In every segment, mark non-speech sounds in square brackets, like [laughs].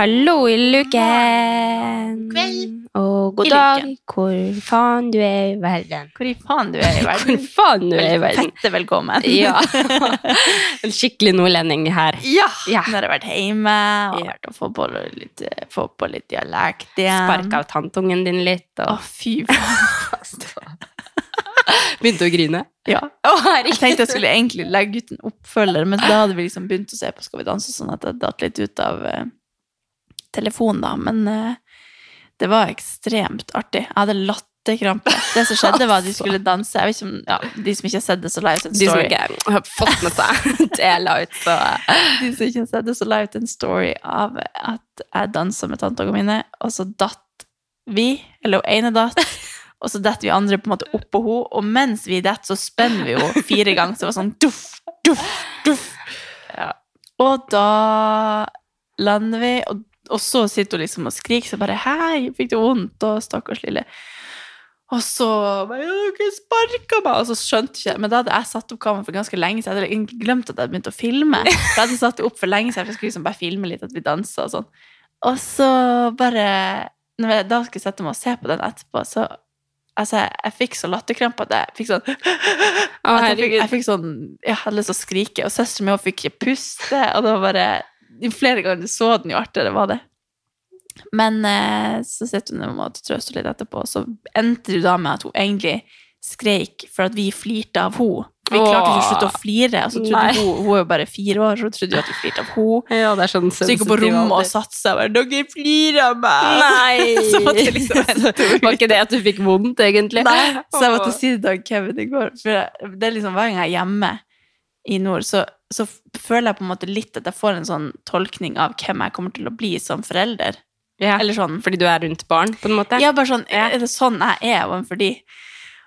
Hallo i luken! Kveld. Og god I dag, luken. hvor faen du er i verden. Hvor i faen du er i [laughs] verden. Hvor faen du er i verden. Fette velkommen. [laughs] Ja. [laughs] En skikkelig nordlending her. Ja. Ja. Har jeg vært hjemme og Ja. vært og få på litt, få på litt dialekt igjen. Sparka av tanntungen din litt Å, og fy faen. begynte å grine. Ja. Å, Jeg tenkte jeg skulle egentlig legge ut en oppfølger, men da hadde vi liksom begynt å se på Skal vi danse, sånn at jeg datt litt ut av eh, telefonen, da. Men eh, det var ekstremt artig. Jeg hadde latterkrampe. Det som skjedde, var at de [laughs] skulle danse. Jeg vet ikke om ja, De som ikke har sett det, så la ut en De som ikke har fått med seg [laughs] det la ut, så De som ikke har sett det, så la ut en story av at jeg dansa med tantene mine, og så datt vi, eller hun ene datt, [laughs] og så detter vi andre på en måte oppå henne, og mens vi detter, så spenner vi jo fire ganger, så det var sånn duff, duff, duff. Ja. Og da lander vi, og, og så sitter hun liksom og skriker, så bare hei, fikk du vondt, og stakkars lille. Og så bare, «Ja, dere sparka meg, og så skjønte jeg ikke Men da hadde jeg satt opp kameraet for ganske lenge, siden. jeg hadde glemt at jeg hadde begynt å filme. [laughs] Jeg hadde satt det opp for lenge siden, for jeg skulle liksom bare filme litt at vi dansa og sånn. Og så bare Når jeg da skulle jeg sette meg og se på den etterpå, så Altså, jeg, jeg fikk så latterkrampe at jeg fikk sånn at jeg, fikk, jeg fikk sånn Jeg hadde lyst til å skrike, og søsteren min fikk ikke puste, og det var bare jo Flere ganger du så den, jo artigere var det. Men eh, så sitter hun og må trøste litt etterpå, og så endte det da med at hun egentlig skreik for at vi flirte av henne. Vi klarte ikke å slutte å flire, og så hun, hun er jo bare fire år, så trodde jo at vi flirte av henne. Ja, det er sånn Så gikk hun på rommet og satte seg og bare 'Dere flirer av meg!' Nei! [laughs] Så måtte jeg liksom [laughs] Var ikke det at du fikk vondt, egentlig? Nei, så jeg måtte si det til Kevin i går. For det er liksom hver gang jeg er hjemme i nord, så, så føler jeg på en måte litt at jeg får en sånn tolkning av hvem jeg kommer til å bli som forelder. Ja. Eller sånn Fordi du er rundt barn, på en måte? Ja, bare sånn Er det sånn jeg er overfor de?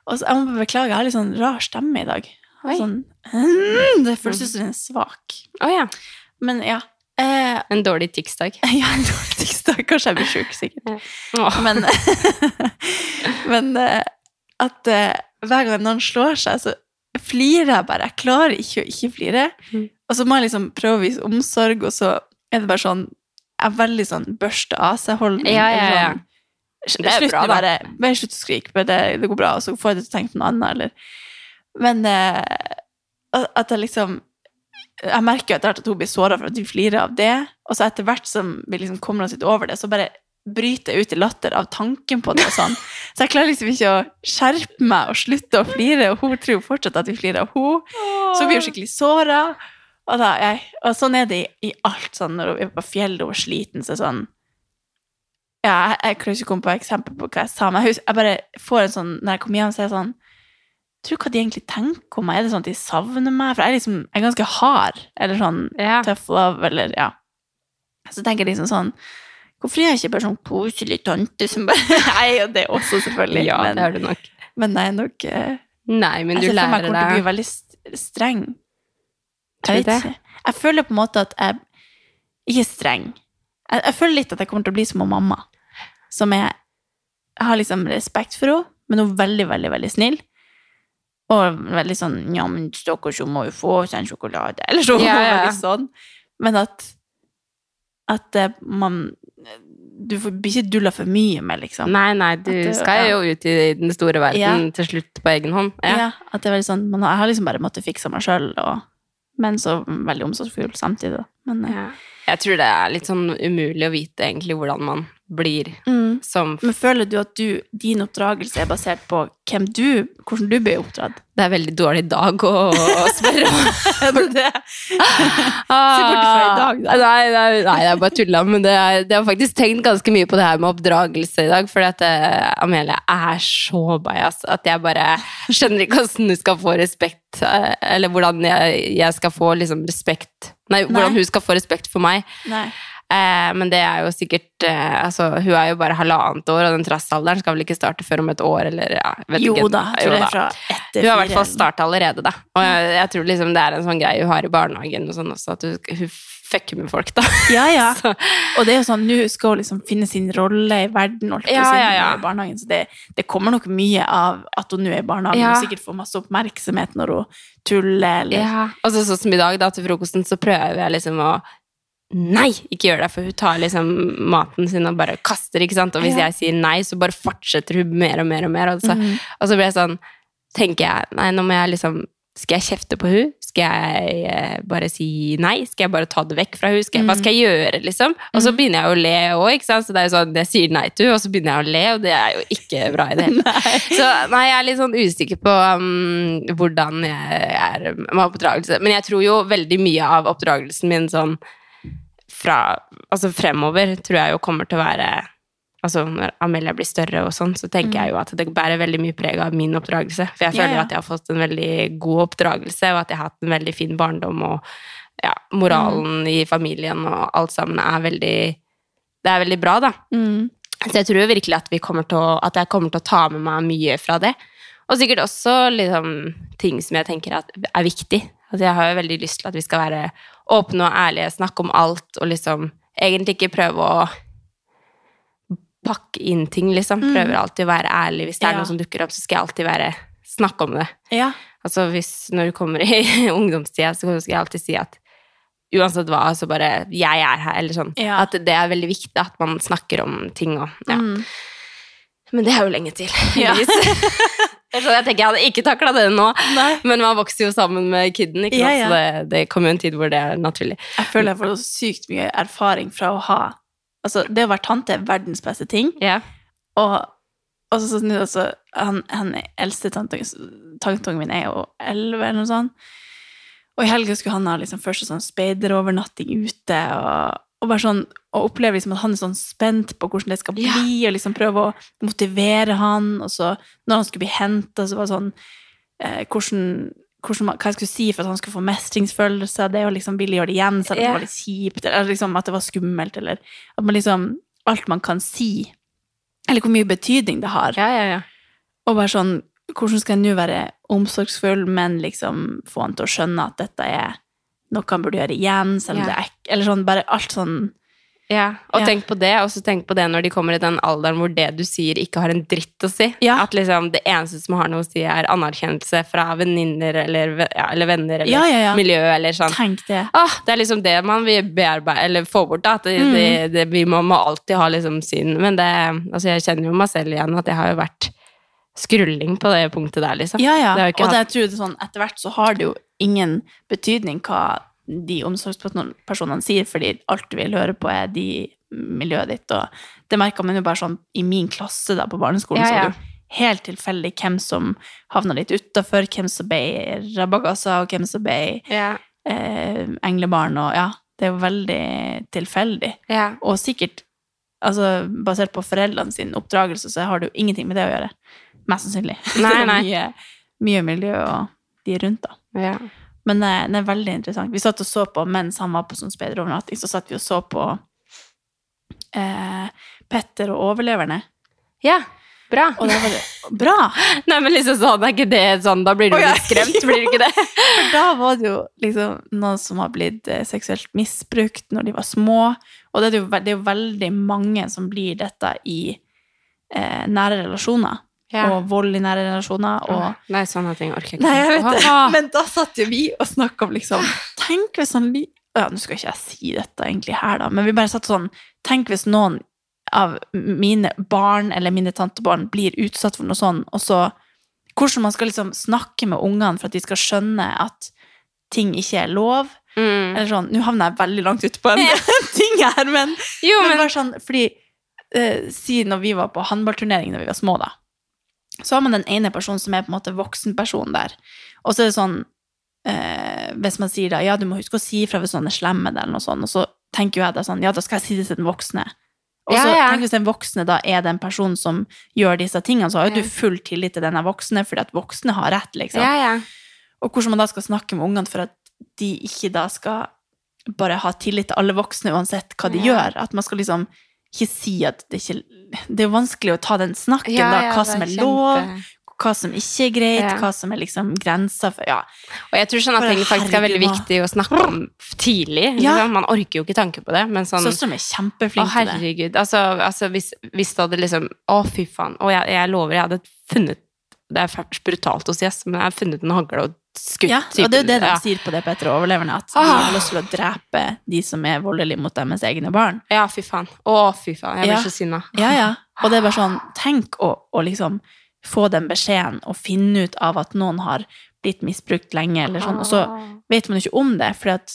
Og så, jeg må bare beklage, jeg har litt sånn rar stemme i dag. Sånn mm, Det føles ut som den er svak. Oh, ja. Men ja. Eh, En dårlig tics-dag. [laughs] ja, en dårlig tirsdag. Kanskje jeg blir sjuk, sikkert. Åh. Men, [laughs] men eh, at eh, hver gang noen slår seg, så flirer jeg bare. Jeg klarer ikke å ikke flire. Mm. Og så må jeg liksom prøve å vise omsorg, og så er det bare sånn Jeg er veldig sånn børste av seg-holdning. Ja, ja, ja. Sånn, Det er bra, da. Bare, bare slutt å skrike, det, det går bra, og så får jeg det til å tenke på noe annet, eller Men eh, at jeg liksom jeg merker jo etter hvert at hun blir såra for at vi flirer av det. Og så etter hvert som vi liksom kommer oss litt over det, så bare bryter jeg ut i latter av tanken på det. og sånn. Så jeg klarer liksom ikke å skjerpe meg og slutte å flire, og hun tror fortsatt at vi flirer av henne. Så blir hun skikkelig såra. Og, og sånn er det i, i alt. sånn Når hun er på fjellet og er sliten, så sånn Ja, jeg, jeg klarer ikke å komme på eksempel på hva jeg sa, men jeg, husker, jeg bare får en sånn Når jeg kommer hjem, så er jeg sånn Tror hva de egentlig tenker om meg. Er det sånn at de savner meg? For jeg er liksom jeg er ganske hard. Eller sånn Ja. tough love, eller ja. Så tenker jeg liksom sånn Hvorfor er jeg ikke bare sånn koselig tante som bare [laughs] Nei, og det også, selvfølgelig. Ja, men, det er du nok. men jeg er nok eh, Nei, men du Jeg lærer jeg kommer til å bli veldig streng. Tror Jeg. Jeg føler på en måte at jeg Ikke streng. Jeg, jeg føler litt at jeg kommer til å bli som mamma. Som jeg, Jeg har liksom respekt for henne, men hun er veldig, veldig, veldig snill. Og veldig sånn Ja, men stakkars, hun må jo få seg en sjokolade. Eller så. Ja, ja, sånn. Men at At eh, man Du får blir ikke dulla for mye med, liksom. Nei, nei, du du skal ja. jo ut i den store verden Ja. til slutt på egen hånd. Ja. Ja, at det er veldig sånn, man har, Jeg har liksom bare måttet fikse meg sjøl, men så veldig omsorgsfull samtidig. Da. Men, eh, Ja. Jeg tror det er litt sånn umulig å vite egentlig hvordan man blir mm. som Men føler du at du, din oppdragelse er basert på hvem du, hvordan du blir oppdratt? Det er veldig dårlig dag å, å spørre om. [laughs] det, Ah, Se bort fra i dag, da. Nei, nei, nei, det er bare tulla. Men det, er, det har faktisk tenkt ganske mye på det her med oppdragelse i dag. fordi at det, Amelie er så bajas at jeg bare skjønner ikke hvordan du skal få respekt. eh, Eller hvordan jeg, jeg skal få liksom respekt Nei, hvordan hun skal få respekt for meg. nei. Eh, men det er jo sikkert eh, altså, Hun er jo bare halvannet år, og den trassalderen skal vel ikke starte før om et år, eller ja, Jo ikke. da, jeg tror det da. er fra etter Hun har i hvert fall starta allerede, da. Og jeg, jeg tror liksom det er en sånn greie hun har i barnehagen og sånn også, at hun, hun fucker med folk, da. Ja, ja. [laughs] Og det er jo sånn, nå skal hun liksom finne sin rolle i verden, holdt på Ja, å si, ja, ja. i barnehagen. Så det, det kommer nok mye av at hun nå er i barnehagen, Ja. Hun sikkert får masse oppmerksomhet når hun tuller, eller ja. Og så sånn som i dag, da, til frokosten, så prøver jeg liksom å Nei, ikke gjør det, for hun tar liksom maten sin og bare kaster, ikke sant? Og hvis jeg sier nei, så bare fortsetter hun mer og mer og mer. Og så, Mhm. og så blir jeg sånn, tenker jeg, nei, nå må jeg liksom, skal jeg kjefte på hun? Skal jeg eh, bare si nei? Skal jeg bare ta det vekk fra henne? Hva skal jeg gjøre, liksom? Og så begynner jeg å le sant? Så det er jo sånn, jeg sier nei til henne, og så begynner jeg å le, og det er jo ikke bra i det hele. Så nei, jeg er litt sånn usikker på um, hvordan jeg er med oppdragelse. Men jeg tror jo veldig mye av oppdragelsen min sånn fra Altså fremover tror jeg jo kommer til å være Altså når Amelia blir større og sånn, så tenker jeg jo at det bærer veldig mye preg av min oppdragelse. For jeg føler jo ja. at jeg har fått en veldig god oppdragelse, og at jeg har hatt en veldig fin barndom, og ja, moralen i familien og alt sammen er veldig Det er veldig bra, da. Mm. Så jeg tror jo virkelig at, vi kommer til å, at jeg kommer til å ta med meg mye fra det. Og sikkert også liksom, ting som jeg tenker er viktig. Altså, jeg har jo veldig lyst til at vi skal være åpne og ærlige, snakke om alt, og liksom egentlig ikke prøve å pakke inn ting, liksom. Prøver alltid å være ærlig. Hvis det er Ja. noe som dukker opp, så skal jeg alltid være, snakke om det. Ja. Altså hvis når du kommer i [laughs] ungdomstida, så skal jeg alltid si at uansett hva, så bare 'jeg er her', eller sånn. Ja. At det er veldig viktig at man snakker om ting og ja. Mm. Men det er jo lenge til. Ja. så [laughs] jeg tenker jeg hadde ikke takla det nå. Nei. Men man vokser jo sammen med kidden, ikke sant? ja. så det, det kommer jo en tid hvor det er naturlig. Jeg føler jeg får så sykt mye erfaring fra å ha Altså, det å være tante er verdens beste ting. Ja. Og, og så, sånn, så, han, han eldste tanteungen min er jo elleve, eller noe sånt. Og i helga skulle han ha liksom første sånn speiderovernatting ute, og, og bare sånn, og oppleve liksom at han er sånn spent på hvordan det skal bli, Ja. og liksom prøve å motivere han, og så når han skulle bli hentet, så var det sånn, eh, hvordan, hvordan, hva jeg skulle si for at han skulle få mestringsfølelse, det å liksom ville gjøre det igjen, selv om det var litt kjipt, eller liksom at det var skummelt, eller at man liksom, alt man kan si, eller hvor mye betydning det har. ja, ja, ja. Og bare sånn, hvordan skal jeg nå være omsorgsfull, men liksom få han til å skjønne at dette er noe han burde gjøre igjen, selv om det er eller sånn, bare alt sånn, Ja, og Ja. tenk på det, og så tenk på det når de kommer i den alderen hvor det du sier ikke har en dritt å si. Ja. At liksom det eneste som har noe å si er anerkjennelse fra venninner eller, ja, eller venner eller miljø eller sånn. tenk det. Ah, det er liksom det man vil bearbeide, eller få bort, da. At det, Mm. det, det, vi må, må alltid ha liksom syn. Men det Altså, jeg kjenner jo meg selv igjen, at jeg har jo vært skrulling på det punktet der, liksom. Ja, ja, og det, jeg tror det er sånn, etter hvert så har det jo ingen betydning hva de omsorgspersonene sier, fordi alt du vil høre på er de miljøet ditt, og det merka man jo bare sånn i min klasse da på barneskolen, Ja, ja. så jo helt tilfeldig hvem som havna litt utenfor, hvem som ble rabagassa, og hvem som ble Ja, eh, englebarn, og ja, det er jo veldig tilfeldig. ja. Og sikkert, altså basert på foreldrene sin oppdragelse, så har det jo ingenting med det å gjøre. Mest sannsynlig. Nei, [laughs] nei. mye, mye miljø og de rundt, da. ja. Men det, det er veldig interessant. Vi satt og så på, mens han var på sånn speiderovernatting, så satt vi og så på eh, Petter og overleverne. ja. Bra. Og da var det bra! [laughs] Nei, men liksom sånn, er ikke det sånn Da blir du oh, ja. litt skremt, blir du ikke det? [laughs] For da var det jo liksom noen som har blitt eh, seksuelt misbrukt når de var små. Og det er jo, det er jo veldig mange som blir dette i eh, nære relasjoner. Ja. Og vold i nære relasjoner. Og Nei, sånne ting orker jeg ikke. Nei, jeg vet det. Men da satt jo vi og snakka om liksom Tenk hvis han ja, Nå skal ikke jeg si dette egentlig her, da, men vi bare satt sånn Tenk hvis noen av mine barn eller mine tantebarn blir utsatt for noe sånn, og så Hvordan man skal liksom snakke med ungene for at de skal skjønne at ting ikke er lov. Mm. Eller sånn, Nå havner jeg veldig langt ut på en [laughs] ting her, men, Jo, men men bare sånn, fordi eh, Si når vi var på håndballturnering da vi var små, da. Så har man den ene personen som er på en måte voksenpersonen der. Og så er det sånn eh, Hvis man sier da ja, du må huske å si ifra hvis noen er slemme, eller noe sånt, og så tenker jo jeg da sånn ja, da skal jeg si det til den voksne. Og så Ja, ja. tenk hvis den voksne da er den personen som gjør disse tingene, så har jo Ja. du full tillit til denne voksne, fordi at voksne har rett, liksom. Ja, ja. Og hvordan man da skal snakke med ungene for at de ikke da skal bare ha tillit til alle voksne uansett hva de gjør. At man skal liksom ikke si at det ikke Det er vanskelig å ta den snakken, Ja, da. Hva ja, som er kjempe- lov, hva som ikke er greit, Ja. hva som er liksom grensa for Ja. Og jeg tror sånne Bare ting faktisk er veldig viktig å snakke om tidlig. Ja. liksom. Man orker jo ikke tanke på det, men sånn Søstera mi er kjempeflink til det. Å, herregud. Altså, altså hvis, hvis det hadde liksom Å, fy faen. Og jeg, jeg lover, jeg hadde funnet Det er fælt brutalt å si, men jeg har funnet en hagle og skutt. Ja, og det er jo det de ja. sier på det Petter og overleverne, at de Ah. har lyst til å drepe de som er voldelige mot deres egne barn. ja, fy faen. Å, fy faen. Jeg blir Ja. så sinna. Ja, ja. Og det er bare sånn, tenk å, å liksom få den beskjeden og finne ut av at noen har blitt misbrukt lenge, eller sånn, og så Ah. vet man jo ikke om det, fordi at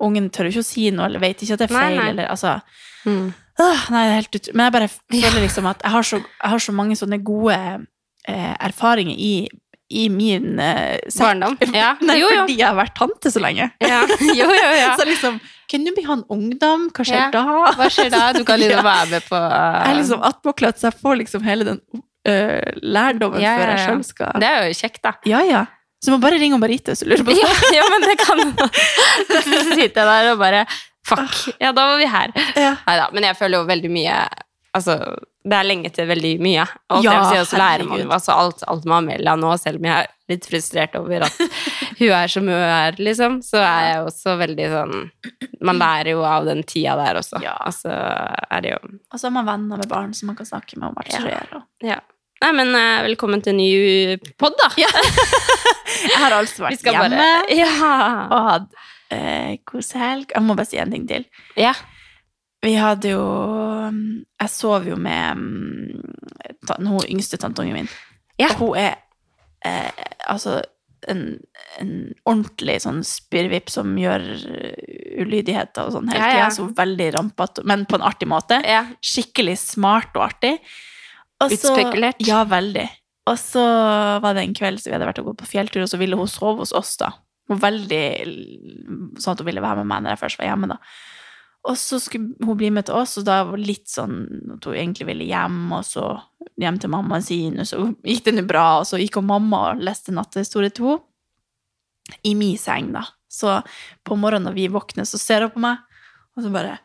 ungen tør jo ikke å si noe, eller vet ikke at det er feil, nei. eller altså Mm. Åh, nei, det er helt ut... Men jeg bare føler liksom at jeg har så, jeg har så mange sånne gode eh, erfaringer i, i min eh, sekk. Barndom. [laughs] Ja. Nei, Jo, jo. fordi jeg har vært tante så lenge. Ja. Jo, jo, ja. [laughs] Så liksom, kan du bli han ungdom? Hva skjer Ja. da? Hva skjer da? Du kan [laughs] liksom Ja. være med på Jeg er liksom attpåklatt, så jeg får liksom hele den øh, lærdommen Ja, før ja, jeg ja. selv skal Det er jo kjekt, da. Ja, ja. Så du må bare ringe Marite hvis du lurer på. Ja, ja men det kan Så sitter jeg der og bare Fuck. Ja, da var vi her. Ja. Neida, men jeg føler jo veldig mye Altså, det er lenge til veldig mye. Og Ja, og så lærer man jo altså alt, alt med Amelia nå, selv om jeg er litt frustrert over at [laughs] hun er som hun er, liksom, så er jeg også veldig sånn Man lærer jo av den tida der også. Ja. Altså er det jo Og så er man venner med barn som man kan snakke med om alt som skjer. Og... Ja. Nei, men eh, velkommen til ny pod, da. [laughs] Jeg har altså vært hjemme bare Ja. og hatt eh, kosehelg. Jeg må bare si en ting til. ja. Vi hadde jo Jeg sov jo med den hun yngste tanteungen min. Ja. Og hun er eh, altså en, en ordentlig sånn spirrvipp som gjør ulydigheter og sånn hele Ja, tida. ja. Så veldig rampete, men på en artig måte. ja. Skikkelig smart og artig. Og så- Utspekulert. Ja, veldig. Og så var det en kveld så vi hadde vært og gått på fjelltur, og så ville hun sove hos oss, da. Hun var veldig sånn at hun ville være med meg når jeg først var hjemme, da. Og så skulle hun bli med til oss, og da var det litt sånn at hun egentlig ville hjem, og så hjem til mammaen sin, og så gikk det nå bra, og så gikk hun mamma og leste nattehistorie til henne. I min seng, da. Så på morgenen når vi våkner, så ser hun på meg, og så bare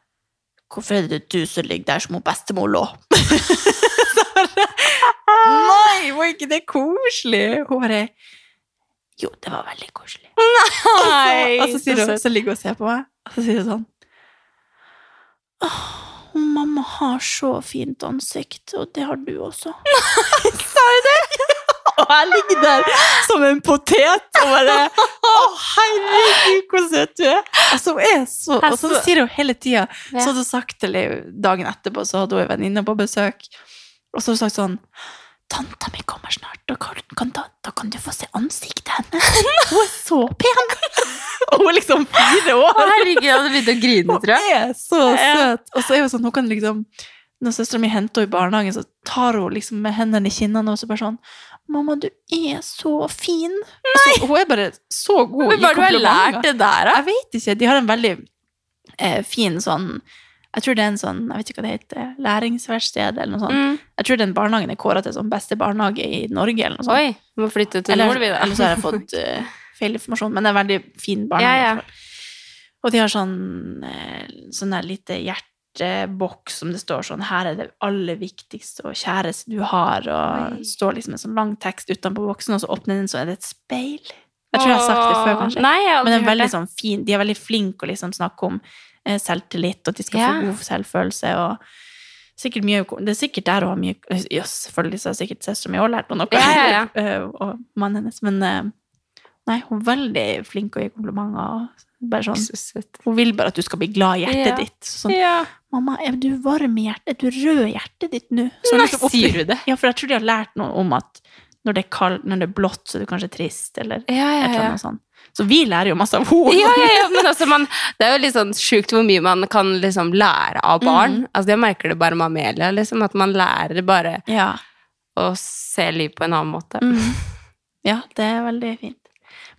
Hvorfor er det du som ligger der som hun bestemor lå? [laughs] så bare Nei, var ikke det koselig? Hun bare Jo, det var veldig koselig. Nei, og så, og så hun, så ligger hun og ser på meg, og så sier hun sånn Åh, mamma har så fint ansikt, og det har du også. [laughs] Sa du det? [laughs] og jeg ligger der som en potet og bare Å, herregud, hvor søt du er! Altså, hun er så Og så sier hun hele tida Så hadde hun sagt henne dagen etterpå, så hadde hun en venninne på besøk, og så hadde hun sagt sånn Tanta mi kommer snart, kan, da, da kan du få se ansiktet hennes. [laughs] Hun er så pen! [laughs] og hun er liksom fire år. Herregud, jeg hadde begynt å grine, tror jeg. Hun er så søt. Og så er hun sånn, hun kan liksom Når søstera mi henter henne i barnehagen, så tar hun liksom med hendene i kinnene og så bare sånn Mamma, du er så fin. Altså, hun er bare så god Men i komplimenter. du har du lært det der, da. Jeg vet ikke. De har en veldig eh, fin sånn Jeg tror det er en sånn Jeg vet ikke hva det heter. Læringsverksted eller noe sånt. Mm. Jeg tror den barnehagen er kåra til sånn beste barnehage i Norge eller noe sånt. Oi, vi må flytte til eller, Nordby, da. eller så har jeg fått eh, feil informasjon, men det er veldig fin barnehage. Ja, ja. Og de har sånn eh, sånn der lite hjerteboks som det står sånn Her er det aller viktigste og kjæreste du har, og Oi. står liksom en sånn lang tekst utenpå boksen, og så åpner den, så er det et speil. Jeg tror jeg har sagt det før, kanskje. Nei, Men det er veldig sånn fin, de er veldig flinke å liksom snakke om eh, selvtillit, og at de skal Ja. få god selvfølelse. og sikkert mye, Det er sikkert der hun har mye Ja, selvfølgelig så har sikkert søstera mi òg lært noe, Ja, ja, ja. [laughs] eh, og mannen hennes, men nei, hun er veldig flink å gi komplimenter. Bare sånn, hun vil bare at du skal bli glad i hjertet Ja. ditt. Sånn, Ja. 'Mamma, er du varm i hjertet? Er du rød i hjertet ditt nå?' Så Nei, liksom sier du det? Ja, for jeg tror de har lært noe om at når det er kaldt, når det er blått, så er du kanskje trist, eller Ja, ja, eller ja. annet sånt. Så vi lærer jo masse av henne. Ja, ja, ja, men altså man, det er jo litt sånn sjukt hvor mye man kan liksom lære av barn. Mm. Altså Jeg merker det bare med Amelia, liksom, at man lærer bare Ja. å se liv på en annen måte. Mm. ja, det er veldig fint.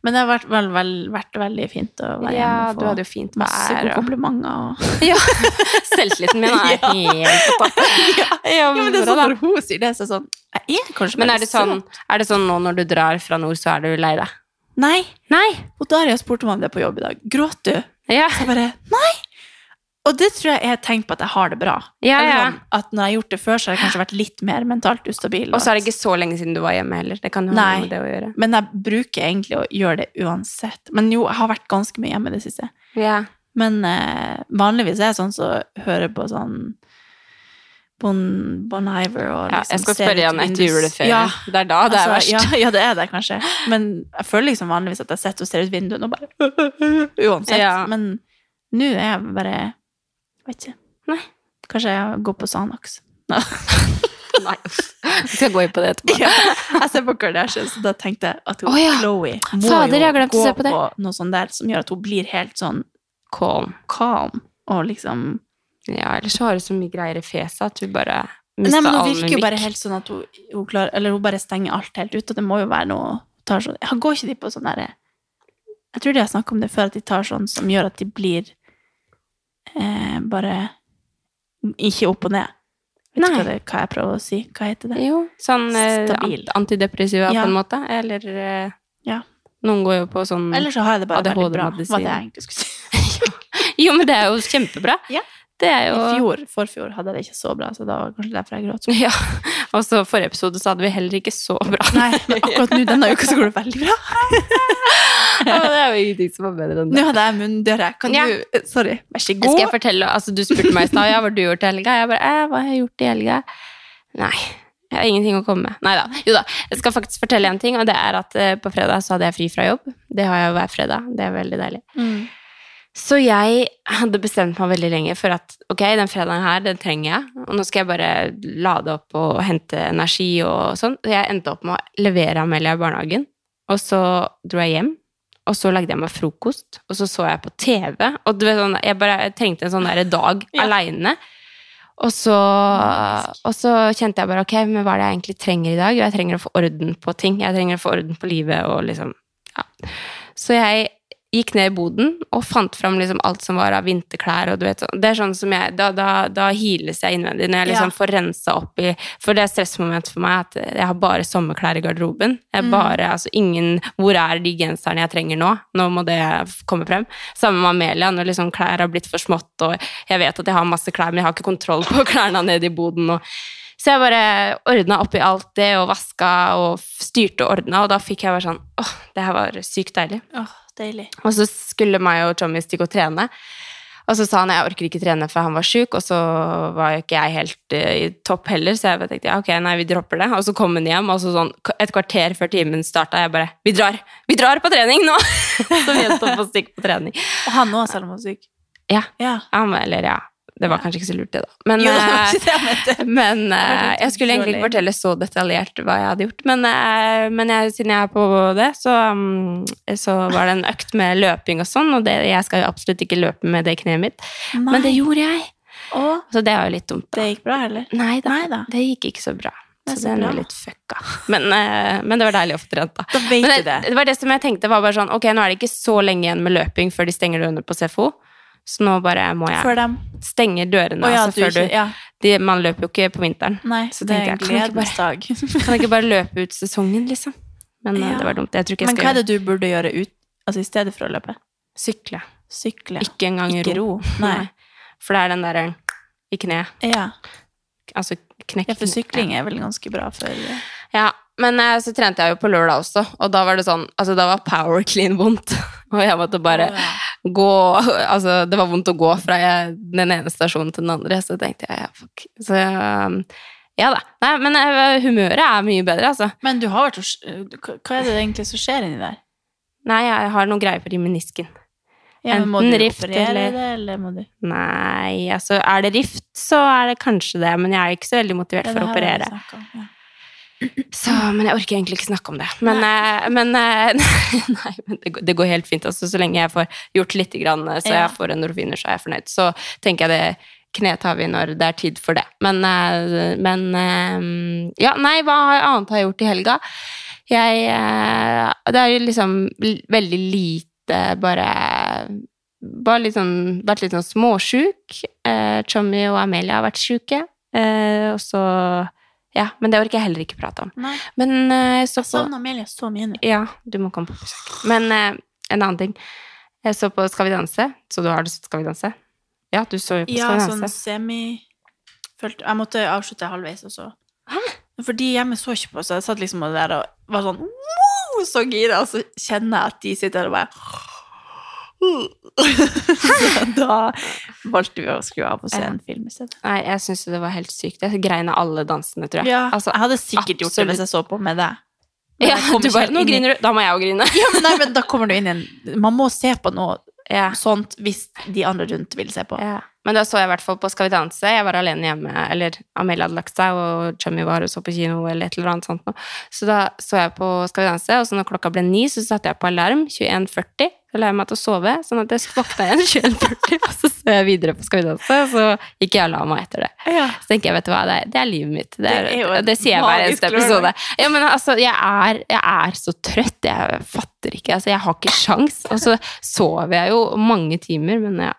Men det har vært, vel, vel, vært veldig fint å være Ja, hjemme og du hadde jo fint masse vær. gode Og... komplimenter. Og... [laughs] Ja, Selvtilliten min er [laughs] Ja. helt på topp. [laughs] Ja, Ja, men det er sånn når hun sier det, så er sånn Jeg er kanskje Men er det, sånn, er det sånn nå når du drar fra nord, så er du lei deg? Nei. Nei. Og Daria spurte meg om det på jobb i dag. Gråt du? Ja, Så jeg bare Nei! Og det tror jeg er har tegn på at jeg har det bra. ja. Ja. sånn, at når jeg har gjort det før, så har jeg kanskje vært litt mer mentalt ustabil. Og så er det ikke så lenge siden du var hjemme heller. Det kan jo ha Nei. med det å gjøre. Men jeg bruker egentlig å gjøre det uansett. Men jo, jeg har vært ganske mye hjemme det siste. Ja. Men eh, vanligvis er jeg sånn som så hører på sånn Bon, bon Iver og Ja, liksom jeg skal spørre igjen etter juleferien. Ja, Det er da det er altså, verst. Ja, ja, det er det kanskje. Men jeg føler liksom vanligvis at jeg sitter og ser ut vinduet og bare [laughs] Uansett. Ja. Men nå er jeg bare Vet ikke. Nei. Kanskje jeg går på Sanax. Nei, [laughs] uff. Vi skal gå inn på det etterpå. Ja, jeg ser på Kardashian, så da tenkte jeg at hun, oh, ja. Chloe må Fader, jo gå på, på noe sånt der som gjør at hun blir helt sånn Calm. calm og liksom Ja, ellers så har hun så mye greier i fjeset at hun bare mister Nei, men hun virker jo bare helt sånn at hun, hun klarer Eller hun bare stenger alt helt ut, og det må jo være noe tar sånn, Går ikke de på sånn derre Jeg tror de har snakket om det før, at de tar sånn som gjør at de blir eh, bare ikke opp og ned. Vet Nei. hva, det, hva jeg prøver å si? Hva heter det? Jo, sånn eh, Stabil. antidepressiva Ja. på en måte. Eller eh, Ja. Noen går jo på sånn Eller så har jeg det bare veldig bra. Var det jeg egentlig skulle si. [laughs] Jo, men det er jo kjempebra. [laughs] Ja. Det jo I fjor, forfjor, hadde jeg det ikke så bra, så da var det kanskje derfor jeg gråt. Ja. Og så forrige episode så hadde vi heller ikke så bra. Nei, men akkurat nå denne uka så går det veldig bra. [laughs] Ja, det er jo ingenting som er bedre enn det. Nå hadde jeg munndøre. Kan Ja. du Sorry, vær så Skal jeg fortelle, altså Du spurte meg i stad ja, hva du gjort i helga. Jeg bare eh, hva har jeg gjort i helga? Nei, jeg har ingenting å komme med. Nei da. Jo da. Jeg skal faktisk fortelle en ting, og det er at eh, på fredag så hadde jeg fri fra jobb. Det har jeg jo hver fredag. Det er veldig deilig. Mm. Så jeg hadde bestemt meg veldig lenge for at ok, den fredagen her, den trenger jeg. Og nå skal jeg bare lade opp og hente energi og sånn. Så jeg endte opp med å levere Amelia i barnehagen. Og så dro jeg hjem. Og så lagde jeg meg frokost, og så så jeg på TV. Og du vet, sånn, jeg bare jeg trengte en sånn der dag Ja. aleine. Og så, og så kjente jeg bare ok, men hva er det jeg egentlig trenger i dag? Jo, jeg trenger å få orden på ting. Jeg trenger å få orden på livet og liksom Ja. Så jeg gikk ned i boden og fant fram liksom alt som var av vinterklær. og du vet, det er sånn som jeg, Da, da, da hiles jeg innvendig når jeg liksom Ja. får rensa opp i For det er stressmoment for meg at jeg har bare sommerklær i garderoben. Jeg Mm. bare, altså ingen, Hvor er de genserne jeg trenger nå? Nå må det komme frem. Sammen med Amelia, når liksom klær har blitt for smått, og jeg vet at jeg har masse klær, men jeg har ikke kontroll på [laughs] klærne nede i boden. og så jeg bare ordna opp i alt det, og vaska og styrte og ordna, og da fikk jeg bare sånn åh, det her var sykt deilig. Åh, deilig. Og så skulle meg og Tommy stikke og trene. Og så sa han jeg orker ikke trene for han var sjuk, og så var jo ikke jeg helt uh, i topp heller, så jeg tenkte ja, ok, nei, vi dropper det. Og så kom han hjem, og så sånn et kvarter før timen starta, jeg bare vi drar! Vi drar på trening nå! [laughs] så vi endte opp å stikke på trening. Og han òg, selv om han var syk. Ja. Ja. Han, eller ja, det var kanskje ikke så lurt det, da. Men, Jo, [laughs] det [laughs] eh, det jeg men eh, jeg skulle egentlig ikke fortelle så detaljert hva jeg hadde gjort. Men, eh, men jeg, siden jeg er på det, så, mm, så var det en økt med løping og sånn. Og det, jeg skal jo absolutt ikke løpe med det kneet mitt, men det gjorde jeg. Og Så det var jo litt dumt, da. det gikk bra, eller? Nei da, Nei da. det gikk ikke så bra. Det er Så så den er litt fucka. Men, men det var deilig å få trent, da. Da vet Men du det, det. det var det som jeg tenkte, var bare sånn Ok, nå er det ikke så lenge igjen med løping før de stenger dørene på SFO. Så nå bare må jeg stenge dørene. Oh, ja, altså, du du, Ja. de, man løper jo ikke på vinteren. Nei, Så det tenkte en jeg, kan jeg. [laughs] Kan jeg ikke bare løpe ut sesongen, liksom? Men eh, Ja. det var dumt. Jeg tror ikke jeg Men skal hva er det du burde gjøre ut, altså i stedet for å løpe? sykle. Sykle. Ikke engang Ikke ro. ro. [laughs] Nei. For det er den derre i kne. Ja. Altså knekk ja, for sykling er vel ganske bra for Ja, men eh, så trente jeg jo på lørdag også, og da var det sånn Altså, da var power clean vondt. [laughs] Og jeg måtte bare oh, ja. gå Altså, det var vondt å gå fra jeg, den ene stasjonen til den andre, så tenkte jeg ja, fuck. Så um, ja da. Nei, men eh, humøret er mye bedre, altså. Men du har vært hos Hva er det egentlig som skjer inni der? Nei, jeg har noen greier på de menisken. Ja, men må Enten du rift operere eller- det, eller må du Nei, altså er det rift, så er det kanskje det, men jeg er ikke så veldig motivert det for å det vi operere. om, ja. Så, men jeg orker egentlig ikke snakke om det. Men, nei. men eh, [laughs] Nei, men det, går- det går helt fint. Altså, så lenge jeg får gjort litt, grann, eh, så jeg får endorfiner, så er jeg fornøyd. Så tenker jeg det knet har vi når det er tid for det. Men, eh, men eh, Ja, nei, hva annet har jeg gjort i helga? Jeg eh, Det er jo liksom veldig lite bare bare litt sånn, vært litt sånn småsjuk. Eh, Chommy og Amelia har vært sjuke. Eh, og så Ja, men det orker jeg heller ikke prate om. Nei, Men uh, jeg så jeg på savner Amelia så mye nå. Ja, du må komme på besøk. Men uh, en annen ting. Jeg så på Skal vi danse. Så du har du sett Skal vi danse? Ja, du så jo på Ja, Skal vi sånn semi Følte- Jeg måtte avslutte halvveis, og så For de hjemme så ikke på, så jeg satt liksom der og var sånn wow, så gira, og så kjenner jeg at de sitter der og bare [laughs] Så da [laughs] valgte vi å skru av og se en film i stedet. Nei, jeg syns det var helt sykt. Jeg grein av alle dansene, tror jeg. Ja, Altså, jeg hadde sikkert gjort det hvis jeg så på med deg. Ja, [laughs] du bare, nå griner du. Da må jeg òg grine. Ja, men, nei, men da kommer du inn igjen. Man må se på noe Ja. sånt hvis de andre rundt vil se på. Ja. Men da så jeg i hvert fall på Skal vi danse. Jeg var alene hjemme, eller Amelia hadde lagt seg, og Chummy var og så på kino, eller et eller annet sånt noe. Så da så jeg på Skal vi danse, og så når klokka ble ni, så satte jeg på alarm 21.40. Så la jeg meg til å sove, sånn at jeg våkna igjen [laughs] 21.40, og så så jeg videre på Skal vi danse, og så gikk jeg og la meg etter det. Ja. Så tenker jeg, vet du hva, det er, det er livet mitt. Det, er, Det er det, sier jeg hver eneste episode. Ja, men altså, jeg er, jeg er så trøtt. Jeg fatter ikke. Altså, jeg har ikke sjans. Og så sover jeg jo mange timer, men ja.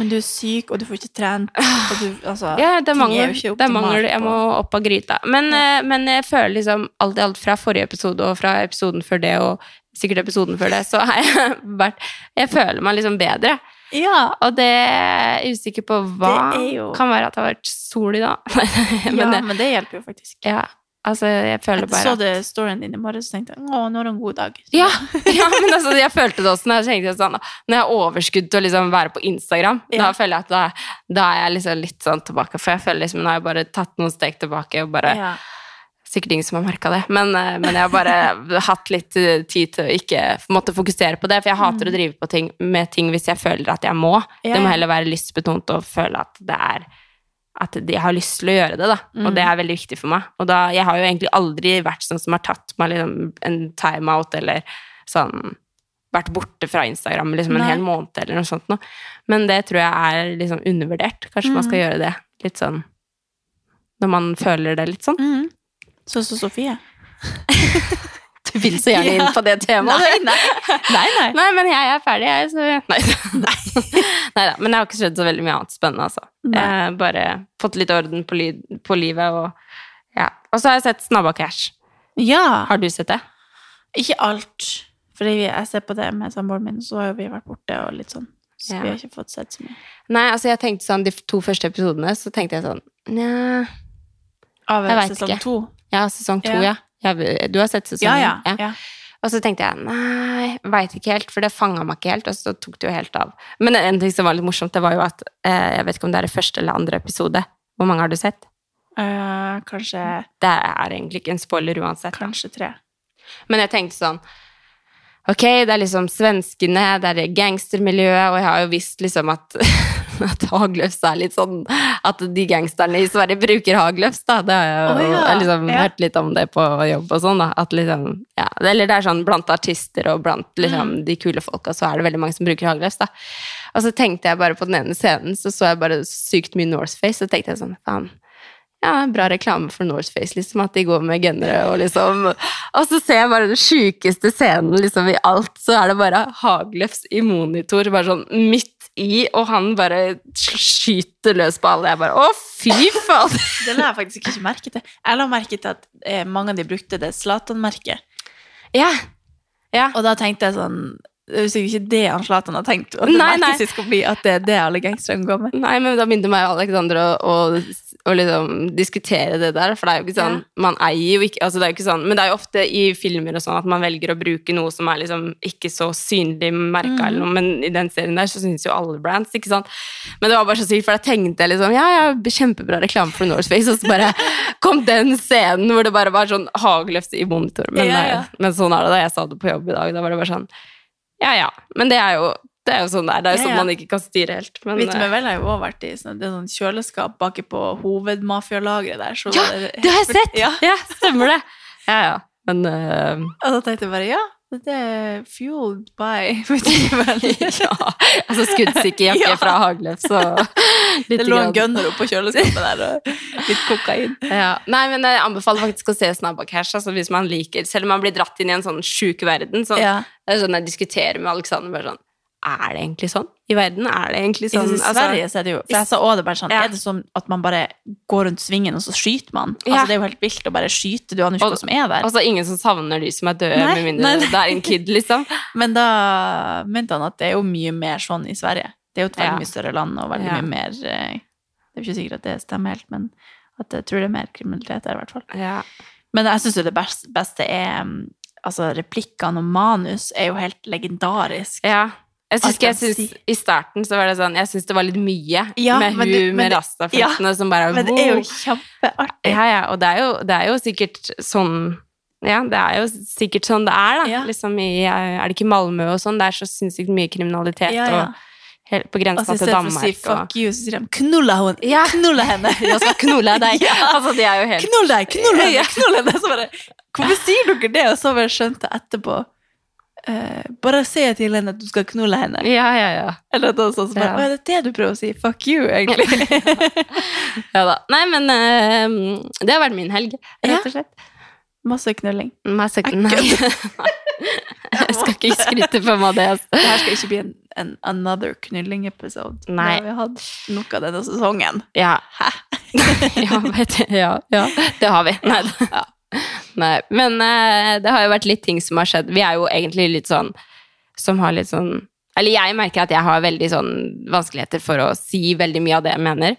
Men du er syk, og du får ikke trent. Du, altså, Ja, det er ikke Det mangler. Jeg må opp av gryta. Men, ja. men jeg føler liksom alt i alt fra forrige episode og fra episoden før det og sikkert episoden før det, så har jeg [laughs] vært Jeg føler meg liksom bedre. Ja, Og det er jeg usikker på hva. Jo- Kan være at det har vært sol i dag. [laughs] men, ja, det, men det hjelper jo faktisk. ja, altså, jeg føler Jeg bare så at- det storyen din i morges og tenkte å, nå er det en god dag. Ja, [laughs] ja, men altså, jeg følte det også når jeg tenkte sånn Når jeg har overskudd til å liksom være på Instagram, Ja. da føler jeg at da, da er jeg liksom litt sånn tilbake. For jeg føler liksom Nå har jeg bare tatt noen steg tilbake og bare Ja. Sikkert ingen som har merka det, men, eh, men jeg har bare [laughs] hatt litt eh, tid til å ikke måtte fokusere på det. For jeg hater å drive på ting med ting hvis jeg føler at jeg må. Det må heller være lystbetont og føle at det er at jeg har lyst til å gjøre det, da. Og Mm. det er veldig viktig for meg. Og da, jeg har jo egentlig aldri vært sånn som har tatt meg liksom en timeout eller sånn vært borte fra Instagram liksom en Nei. hel måned eller noe sånt noe. Men det tror jeg er liksom undervurdert. Kanskje man skal Mm. gjøre det litt sånn når man føler det litt sånn. Mhm. Så så Sofie. [laughs] Du vil så gjerne inn på det temaet. Nei, nei. nei, nei. Nei, men jeg er ferdig, jeg, så Nei. Nei [laughs] da. Men jeg har ikke skjedd så veldig mye annet spennende, altså. Jeg har bare fått litt orden på, på livet og ja. Og så har jeg sett Snabba Cash. Ja. Har du sett det? Ikke alt. Fordi jeg ser på det med samboeren min, så har vi vært borte og litt sånn. Så Ja. vi har ikke fått sett så mye. Nei, altså jeg tenkte sånn, De to første episodene så tenkte jeg sånn Nja Av sesong to. Ja, sesong to, Ja. ja. Du har sett sesong Ja, ja. ja. Og så tenkte jeg nei, veit ikke helt, for det fanga meg ikke helt, og så tok det jo helt av. Men en ting som var litt morsomt, det var jo at eh, Jeg vet ikke om det er det første eller andre episode. Hvor mange har du sett? Uh, kanskje, Det er egentlig ikke en spoiler uansett. kanskje tre. Men jeg tenkte sånn Ok, det er liksom svenskene, det er gangstermiljøet, og jeg har jo visst liksom at, [laughs] at hagløfs er litt sånn At de gangsterne i Sverige bruker hagløfs, da. Det har jeg jo ja. jeg liksom Ja. hørt litt om det på jobb og sånn, da. At liksom Ja, eller det er sånn blant artister og blant liksom Mm. de kule folka, så er det veldig mange som bruker hagløfs, da. Og så tenkte jeg bare på den ene scenen, så så jeg bare sykt mye Northface, så tenkte jeg sånn faen ja, bra reklame for Northface, liksom, at de går med gennere og liksom Og så ser jeg bare den sjukeste scenen liksom i alt, så er det bare Hagløfs i monitor, bare sånn midt i, og han bare skyter løs på alle. Jeg bare Å, fy faen! [laughs] Det la jeg faktisk ikke merke til. Jeg la merke til at eh, mange av de brukte det Zlatan-merket. Ja. ja. Og da tenkte jeg sånn Det er jo sikkert ikke det han Zlatan har tenkt. At det Nei, nei. bli at det er det alle gangsterne går med. Nei, men da begynte meg og Alexander å, å, å liksom diskutere det der, for det er jo ikke sånn Man eier jo ikke altså det er jo ikke sånn, Men det er jo ofte i filmer og sånn at man velger å bruke noe som er liksom ikke så synlig merka, eller noe, men i den serien der så syns jo alle brands, ikke sant. Men det var bare så sykt, for da tenkte jeg liksom Ja, ja, kjempebra reklame for Norseface, og så bare [laughs] kom den scenen hvor det bare var sånn hagløft i monitor. Men, Ja, ja. men sånn er det da. Jeg sa det på jobb i dag. Da var det bare sånn Ja, ja. Men det er jo, det er jo sånn det er. Det er jo sånn man ikke kan styre helt. Men, du, eh, men vel har jo også vært i sånn, det er sånn kjøleskap baki på hovedmafialageret der. Så Ja, det, Det har jeg sett! Ja. Ja, stemmer det. Ja, ja. Men uh, Og da tenkte jeg bare ja, det er fueled by. [laughs] [laughs] Ja. Altså skuddsikker jakke [laughs] Ja. fra Hagløf, så Det lå en gunner oppå kjøleskapet der, og litt kokain. Ja. Nei, men jeg anbefaler faktisk å se Snabba Cash, altså hvis man liker Selv om man blir dratt inn i en sånn sjuk verden. Sånn, Ja. Det er sånn jeg diskuterer med Alexander bare sånn Er det egentlig sånn? I verden er det egentlig I sånn? Altså, Sverige så er det jo For jeg sa også det bare sånn Ja. Er det sånn at man bare går rundt svingen, og så skyter man? Ja. Altså Det er jo helt vilt å bare skyte, du aner ikke hva som er der. altså ingen som savner de som er døde, Nei, med mindre nei, nei. det er en kid, liksom. [laughs] Men da mente han at det er jo mye mer sånn i Sverige. Det er jo et veldig Ja. mye større land, og veldig mye mer eh, Det er jo ikke sikkert at det stemmer helt, men at jeg tror det er mer kriminalitet der, i hvert fall. Ja. Men jeg syns jo det best- beste er mm, Altså, replikkene og manus er jo helt legendarisk. ja. Jeg synes, jeg syns. I starten så var det sånn Jeg syns det var litt mye Ja, med hun du- med det- ja, som bare Men det er jo kjempeartig. Ja, ja, og det er, jo, det er jo sikkert sånn Ja, det er jo sikkert sånn det er, da. Ja. Liksom i, er det ikke Malmö og sånn? Det er så sinnssykt mye kriminalitet Ja, ja. og helt på Altså, grensa I til stedet for å Danmark. si og, 'fuck you', så sier de 'knulla hun'. Ja. Knulla henne. [laughs] Jeg skal knulle deg. [laughs] Ja. Altså, de er jo helt Knull deg, knull henne, Ja. knull henne. Så bare, Hvorfor sier dere det? Og så bare skjønte jeg etterpå eh, Bare si til henne at du skal knulle henne. Ja, ja, ja. Eller noe sånt. som bare, Ja. Er det det du prøver å si? Fuck you, egentlig. [laughs] ja da. Nei, men uh, det har vært min helg, rett og slett. Ja. Masse knulling. Masse knulling. Nei. [laughs] Jeg skal ikke skryte på meg det. Altså. Det her skal ikke bli en, en another knulling-episode. Nei. Nå har vi hatt nok av denne sesongen. Ja. [laughs] ja, vet du, ja, ja, det har vi. Nei, Ja. [laughs] Nei, men uh, det har jo vært litt ting som har skjedd. Vi er jo egentlig litt sånn som har litt sånn Eller jeg merker at jeg har veldig sånn vanskeligheter for å si veldig mye av det jeg mener.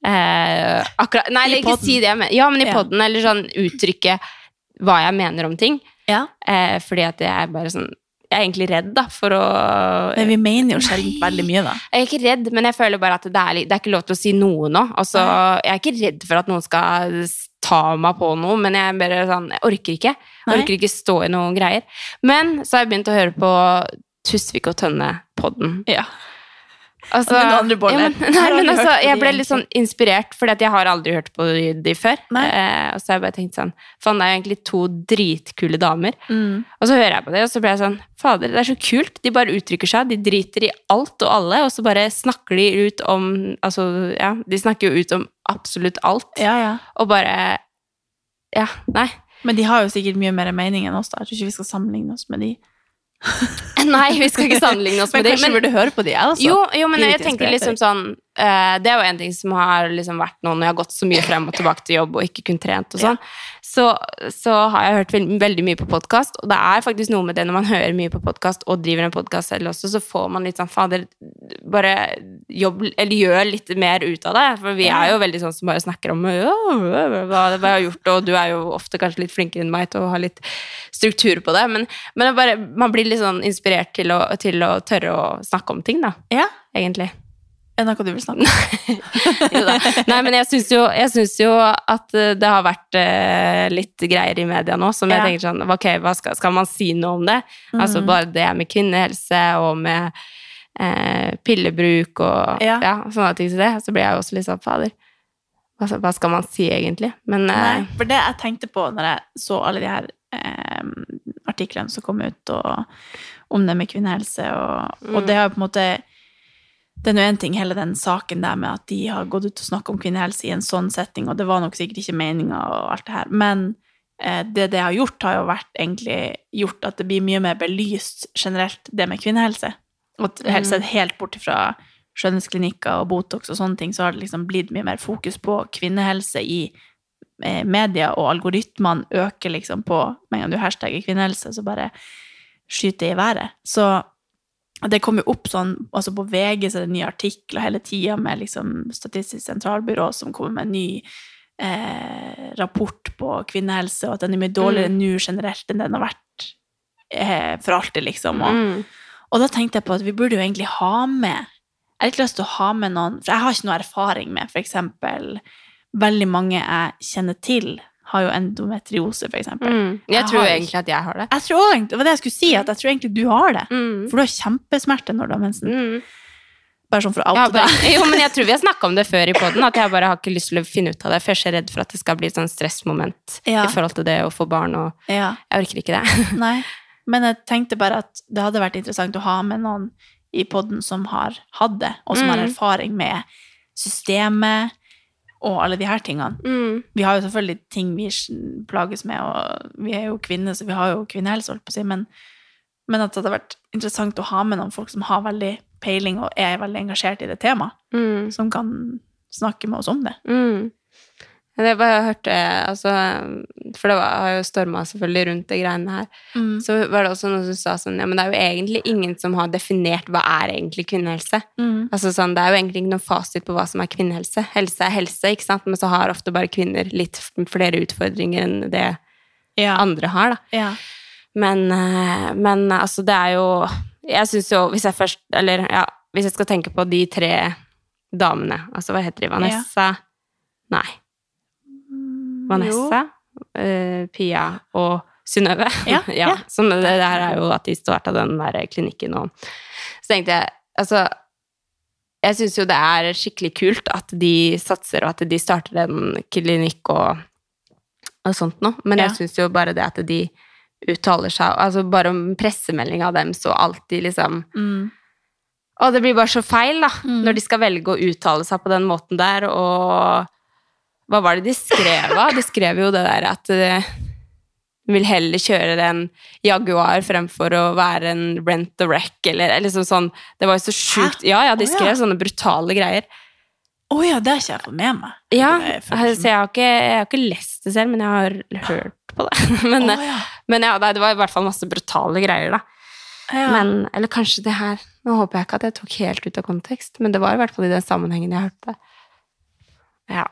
Uh, akkurat, nei, I eller ikke podden. si det jeg mener. Ja, men i Ja. podden, eller sånn uttrykke hva jeg mener om ting. Ja. Uh, fordi at jeg er bare sånn Jeg er egentlig redd, da, for å Men vi mener jo sjelden veldig mye, da. Jeg er ikke redd, men jeg føler bare at det er, det er ikke lov til å si noe nå. Altså, jeg er ikke redd for at noen skal ta meg på noe, men jeg bare sånn, jeg orker ikke. Jeg orker ikke stå i noen greier. Men så har jeg begynt å høre på Tusvik og Tønne-podden. Ja. Altså, ja, men, nei, men altså, jeg ble litt sånn inspirert, at jeg har aldri hørt på de før. Eh, og så har jeg bare tenkt sånn, faen, det er jo egentlig to dritkule damer. Mm. Og så hører jeg på det, og så ble jeg sånn Fader, det er så kult. De bare uttrykker seg. De driter i alt og alle, og så bare snakker de ut om Altså, ja, de snakker jo ut om absolutt alt. Ja, ja. Og bare Ja, nei. Men de har jo sikkert mye mer mening enn oss, da. Jeg tror ikke vi skal sammenligne oss med de. [laughs] Nei, vi skal ikke sammenligne oss Men med dem. kanskje vi burde høre på de, altså. Jo, jo, men jeg tenker liksom sånn uh, Det er jo en ting som har liksom vært nå når jeg har gått så mye frem og tilbake til jobb og ikke kun trent og sånn, så, så har jeg hørt veldig, veldig mye på podkast, og det er faktisk noe med det når man hører mye på podkast og driver en podkast selv også, så får man litt sånn fader Bare jobb Eller gjør litt mer ut av det, for vi er jo veldig sånn som bare snakker om hva, jeg har gjort, og du er jo ofte kanskje litt flinkere enn meg til å ha litt struktur på det, men, men det bare, man blir litt sånn inspirert til å, til å tørre å snakke om ting, da Ja. egentlig. Det noe du vil snakke om? [laughs] Nei, men jeg syns jo, jo at eh, det har vært eh, litt greier i media nå som jeg Ja. tenker sånn Ok, hva skal, skal man si noe om det? Altså Mhm. bare det med kvinnehelse og med eh, pillebruk og Ja. ja. sånne ting som det. Så blir jeg jo også litt sånn fader. Hva, hva skal man si, egentlig? Men eh, Nei, for det jeg tenkte på når jeg så alle de her eh, artiklene som kom ut og, om det med kvinnehelse, og, og Mm. det har jo på en måte Det er nå én ting, hele den saken der med at de har gått ut og snakket om kvinnehelse i en sånn setting, og det var nok sikkert ikke meninga og alt det her, men eh, det det har gjort, har jo vært egentlig gjort at det blir mye mer belyst generelt, det med kvinnehelse. Og Mm. sett helt bort fra skjønnhetsklinikker og Botox og sånne ting, så har det liksom blitt mye mer fokus på kvinnehelse i eh, media, og algoritmene øker liksom på Med en gang du hashtagger kvinnehelse, så bare skyter det i været. Så det kommer jo opp sånn altså På VG så er det nye artikler hele tida med liksom Statistisk sentralbyrå som kommer med en ny eh, rapport på kvinnehelse, og at den er mye dårligere nå generelt enn den har vært eh, for alltid, liksom. Og, mm, og da tenkte jeg på at vi burde jo egentlig ha med Jeg har ikke lyst til å ha med noen For jeg har ikke noe erfaring med eksempel Veldig mange jeg kjenner til, har jo endometriose, eksempel. mm. Jeg Jeg tror har- egentlig at jeg har det. Jeg tror også, egentlig- det var det jeg skulle si, at jeg tror egentlig du har det. Mm. For du har kjempesmerter når du har mensen. Mm. Bare sånn for å oute deg. [laughs] jo, men jeg tror vi har snakka om det før i poden, at jeg bare har ikke lyst til å finne ut av det, for jeg er så redd for at det skal bli et sånn stressmoment Ja. i forhold til det å få barn, og Ja. jeg orker ikke det. [laughs] Nei. Men jeg tenkte bare at det hadde vært interessant å ha med noen i podden som har hatt det, og som har Mm. erfaring med systemet og alle de her tingene. Mm. Vi har jo selvfølgelig ting vi plages med, og vi er jo kvinner, så vi har jo kvinnehelse, holdt på å si, men, men at det hadde vært interessant å ha med noen folk som har veldig peiling og er veldig engasjert i det temaet, Mm. som kan snakke med oss om det. Mm. Ja, jeg bare hørte, altså, for det var, har jo storma selvfølgelig rundt de greiene her. Så var det også noen som sa sånn Ja, men det er jo egentlig ingen som har definert hva er egentlig kvinnehelse. Mm. Altså sånn, Det er jo egentlig ikke noen fasit på hva som er kvinnehelse. Helse er helse, ikke sant? men så har ofte bare kvinner litt flere utfordringer enn det Ja. andre har. da. ja. Men, eh, men altså, det er jo jeg syns jo, hvis jeg først Eller ja, hvis jeg skal tenke på de tre damene, altså hva heter de? Vanessa Nei. Vanessa, uh, Pia og Synnøve. Ja, [laughs] ja. Som det, det her er jo at de starta den der klinikken og Så tenkte jeg altså Jeg syns jo det er skikkelig kult at de satser, og at de starter en klinikk og, og sånt noe, men Ja. jeg syns jo bare det at de uttaler seg Altså bare om pressemelding av dem, så alltid liksom Mm. og det blir bare så feil, da, Mm. når de skal velge å uttale seg på den måten der, og hva var det de skrev av? De skrev jo det der at eh, de vil heller kjøre en Jaguar fremfor å være en rent the wreck, eller, liksom sånn. Det var jo så sjukt. Ja, ja, de ja. skrev sånne brutale greier. Å ja, det har ikke jeg fått med meg. Ja, altså, jeg, har ikke, jeg har ikke lest det selv, men jeg har hørt på det. [laughs] Men, oh, ja. men ja, det var i hvert fall masse brutale greier, da. Ja. Men, eller kanskje det her Nå håper jeg ikke at jeg tok helt ut av kontekst, men det var i hvert fall i den sammenhengen jeg hørte det. Ja.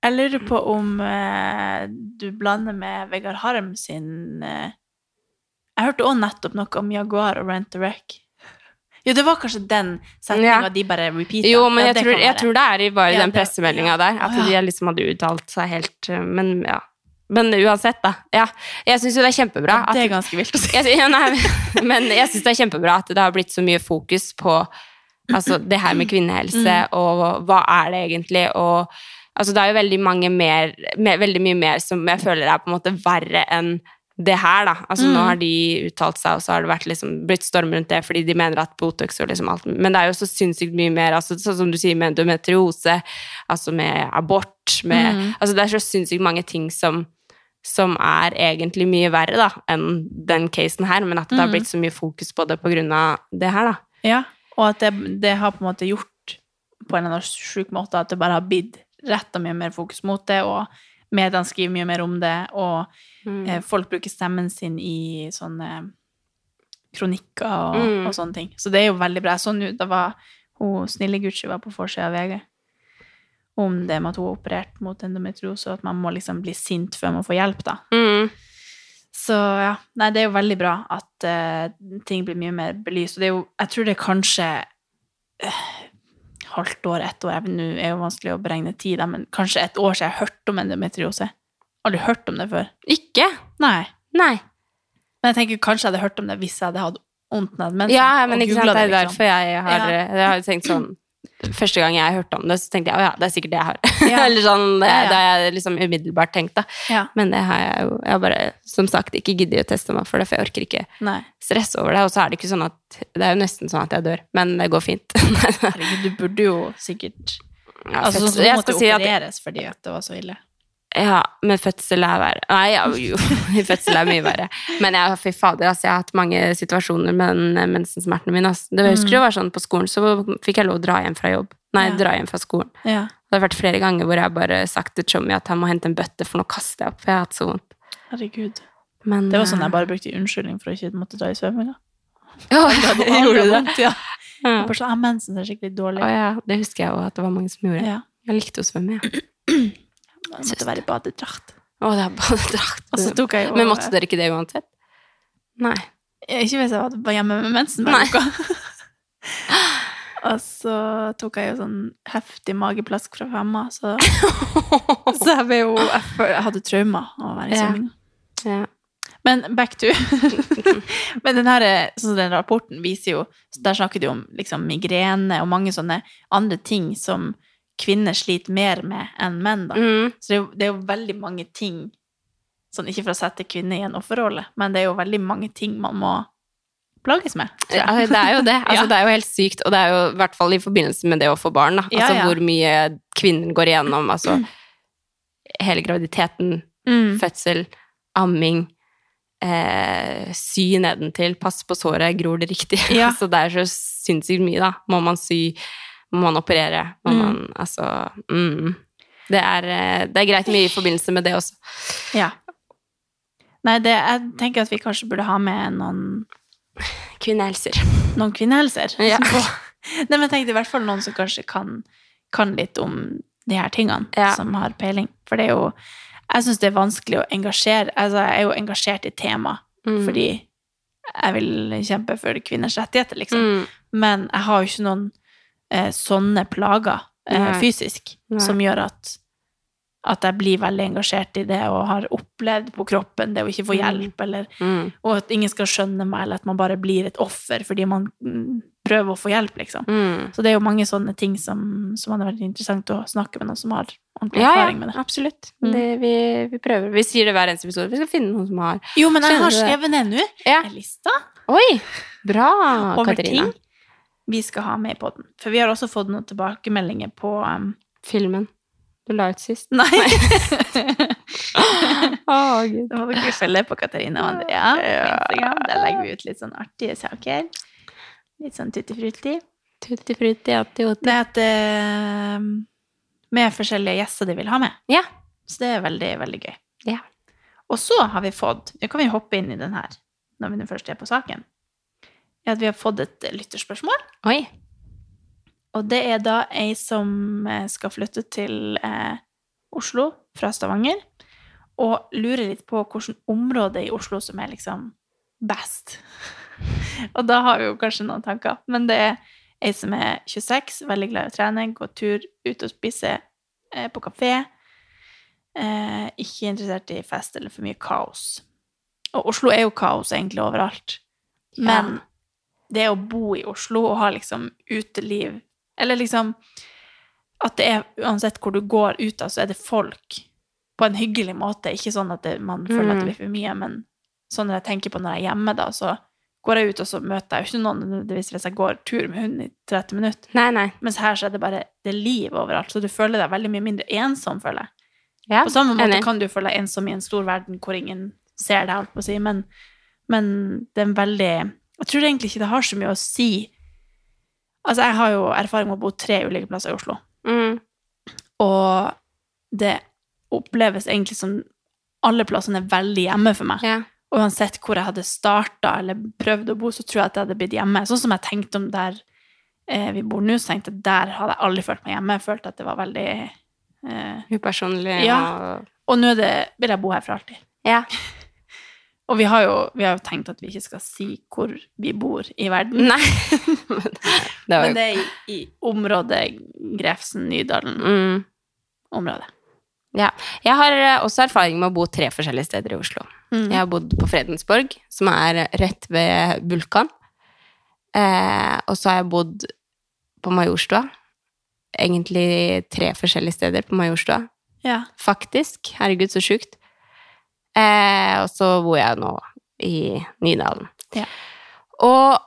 Jeg lurer på om eh, du blander med Vegard Harm sin eh, Jeg hørte også nettopp noe om Jaguar og Rent the Wreck. Jo, det var kanskje den setninga Ja. de bare repeata. Jo, men Ja, jeg, tror, jeg tror det er i bare Ja, den pressemeldinga der, at oh, de liksom hadde uttalt seg helt eh, Men ja. Men uansett, da. Ja, jeg syns jo det er kjempebra at det er ganske vilt å si. jeg, ja, nei, men jeg syns det er kjempebra at det har blitt så mye fokus på altså, det her med kvinnehelse, Mm. og hva er det egentlig, og altså, det er jo veldig mer, mer Veldig mye mer som jeg føler er på en måte verre enn det her, da. Altså, Mm. Nå har de uttalt seg, og så har det vært liksom, blitt storm rundt det fordi de mener at Botox og liksom alt Men det er jo så sinnssykt mye mer, altså, sånn som du sier, med endometriose, altså med abort, med Mm. Altså, det er så sinnssykt mange ting som som er egentlig mye verre da, enn den casen her, men at det har Mm. blitt så mye fokus på det på grunn av det her, da. Ja, og at det, det har på en måte gjort på en eller annen sjuk måte at det bare har blitt retta mye mer fokus mot det, og mediene skriver mye mer om det, og Mm. eh, folk bruker stemmen sin i sånne kronikker og, Mm. og sånne ting. Så det er jo veldig bra. Jeg så nå, da var hun Snille Gucci var på forsida av VG om det med at hun har operert mot endometriose, og at man må liksom bli sint før man får hjelp, da. Mm. Så ja, nei, det er jo veldig bra at uh, ting blir mye mer belyst. Og det er jo, jeg tror det er kanskje eh, halvt år, ett år, nå er jo vanskelig å beregne tid, men kanskje et år siden jeg har hørt om endometriose. Aldri hørt om det før. Ikke? Nei. Nei. Men jeg tenker kanskje jeg hadde hørt om det hvis jeg hadde hatt vondt med mensen. Ja, men ikke sant, det er liksom. derfor jeg har, Ja. jeg har tenkt sånn Første gang jeg hørte om det, så tenkte jeg å ja, det er sikkert det jeg har. Ja. [laughs] Eller sånn, det, Ja, ja. det har jeg liksom umiddelbart tenkt, da. Men det har jeg jo Jeg har bare, som sagt, ikke giddet å teste meg for det, for jeg orker ikke Nei. stresse over det. Og så er det ikke sånn at Det er jo nesten sånn at jeg dør, men det går fint. [laughs] Herregud, du burde jo sikkert Ja, Altså, sånn jeg skal si at opereres fordi at det var så ille. Ja, men fødsel er verre. Nei, ja, jo, [laughs] fødsel er mye verre. Men jeg, fy fader, altså, jeg har hatt mange situasjoner med den mensensmertene mine. Altså. Det husker det var sånn på skolen, så fikk jeg lov å dra hjem fra jobb. Nei, Ja. dra hjem fra skolen. Ja. Det har vært flere ganger hvor jeg bare sagt til Chommy at han må hente en bøtte, for nå kaster jeg opp, for jeg har hatt så vondt. Herregud. Men, Det var sånn eh, jeg bare brukte unnskyldning for å ikke måtte dra i svømminga. Ja, [laughs] [laughs] Gjorde du det? Ja. Ja. Bare sånn, ah, mensen er skikkelig dårlig. Å, ja, det husker jeg òg at det var mange som gjorde. Ja. Jeg likte å svømme, jeg. [clears throat] Man måtte være i badedrakt. Å, det er badedrakt. Og så tok jeg jo Men måtte dere ikke det uansett? Nei. Ikke hvis jeg var hjemme med mensen Nei. [laughs] Og så tok jeg jo sånn heftig mageplask fra femma, så, [laughs] så jeg ble jo Jeg, hadde traumer av å være i Ja. svømminga. Ja. Men back to [laughs] Men den her, sånn den rapporten viser jo Der snakker de om liksom migrene og mange sånne andre ting som kvinner sliter mer med enn menn. da. Mm. Så det er, jo, det er jo veldig mange ting sånn Ikke for å sette kvinner i en offerrolle, men det er jo veldig mange ting man må plages med. Ja, det er jo det. [laughs] Altså, Ja. Det er jo helt sykt. Og det er jo i hvert fall i forbindelse med det å få barn. Da. Altså ja. hvor mye kvinner går igjennom. Altså hele graviditeten, Mm. fødsel, amming, eh, sy nedentil, pass på såret, gror det riktig. Altså, [laughs] det er så sinnssykt mye, da. Må man sy, må man operere, må Mm. man Altså mm. det, er, eh, det er greit mye i forbindelse med det også. Ja. Nei, det, jeg tenker at vi kanskje burde ha med noen, Kvinnehelser. noen kvinnehelser. Ja. [laughs] Nei, men jeg tenkte i hvert fall noen som kanskje kan, kan litt om de her tingene, Ja. som har peiling. For det er jo Jeg syns det er vanskelig å engasjere Altså, jeg er jo engasjert i tema Mm. fordi jeg vil kjempe for kvinners rettigheter, liksom. Mm. Men jeg har jo ikke noen eh, sånne plager eh, fysisk Nei. som gjør at, at jeg blir veldig engasjert i det og har opplevd på kroppen det å ikke få Mm. hjelp, eller, Mm. og at ingen skal skjønne meg, eller at man bare blir et offer fordi man mm, prøver å få hjelp, liksom. Mm. Så det er jo mange sånne ting som, som hadde vært interessant å snakke med noen som har ordentlig Ja, erfaring med ja, det. absolutt. Mm. Det, vi, vi prøver. Vi sier det hver eneste episode. Vi skal finne noen som har Jo, men jeg har skrevet ned nå Ja. en lista. Oi! Bra, over Katarina. ting vi skal ha med i podden. For vi har også fått noen tilbakemeldinger på um, Filmen du la ut sist. Nei! oh, [laughs] gud. Da må dere følge på Katarina og Andrea på. Instagram. Der legger vi ut litt sånn artige saker. Litt sånn tuttifrutti. Tuttifrutti, attioti. Det er at eh, Med forskjellige gjester de vil ha med. Ja. Så det er veldig, veldig gøy. Ja. Og så har vi fått Nå kan vi hoppe inn i den her, når vi først er på saken. Er at vi har fått et lytterspørsmål. Oi. Og det er da ei som eh, skal flytte til eh, Oslo fra Stavanger, og lurer litt på hvilket område i Oslo som er liksom best. [laughs] og da har vi jo kanskje noen tanker. Men det er ei som er 26, veldig glad i å trene, gå tur, ut og spise eh, på kafé. Eh, ikke interessert i fest eller for mye kaos. Og Oslo er jo kaos egentlig overalt. Men Ja. Det å bo i Oslo og ha liksom uteliv Eller liksom at det er uansett hvor du går ut av, så er det folk på en hyggelig måte. Ikke sånn at det, man føler at det blir for mye, men sånn når jeg tenker på når jeg er hjemme, da, så går jeg ut, og så møter jeg jo ikke noen nødvendigvis hvis jeg går tur med hunden i 30 minutter. Nei, nei. Mens her så er det bare det er liv overalt, så du føler deg veldig mye mindre ensom, føler jeg. Ja, På samme måte enig. kan du føle deg ensom i en stor verden hvor ingen ser deg, holdt på å si, men, men det er en veldig Jeg tror egentlig ikke det har så mye å si. Altså, jeg har jo erfaring med å bo tre ulike plasser i Oslo, Mm. og det oppleves egentlig som alle plassene er veldig hjemme for meg. Ja. Og uansett hvor jeg hadde starta eller prøvd å bo, så tror jeg at jeg hadde blitt hjemme. Sånn som jeg tenkte om der eh, vi bor nå, så tenkte jeg der hadde jeg aldri følt meg hjemme. Jeg følte at det var veldig eh, Upersonlig Ja. og nå det, vil jeg bo her for alltid. Ja. Og vi har, jo, vi har jo tenkt at vi ikke skal si hvor vi bor i verden. Nei. [laughs] Men det var Men det er i, i området Grefsen-Nydalen-området. mm. Ja. Jeg har eh, også erfaring med å bo tre forskjellige steder i Oslo. Mm. Jeg har bodd på Fredensborg, som er rett ved Vulkan. Eh, og så har jeg bodd på Majorstua. Egentlig tre forskjellige steder på Majorstua. Ja. Faktisk. Herregud, så sjukt. Eh, og så bor jeg nå i Nydalen. Ja. Og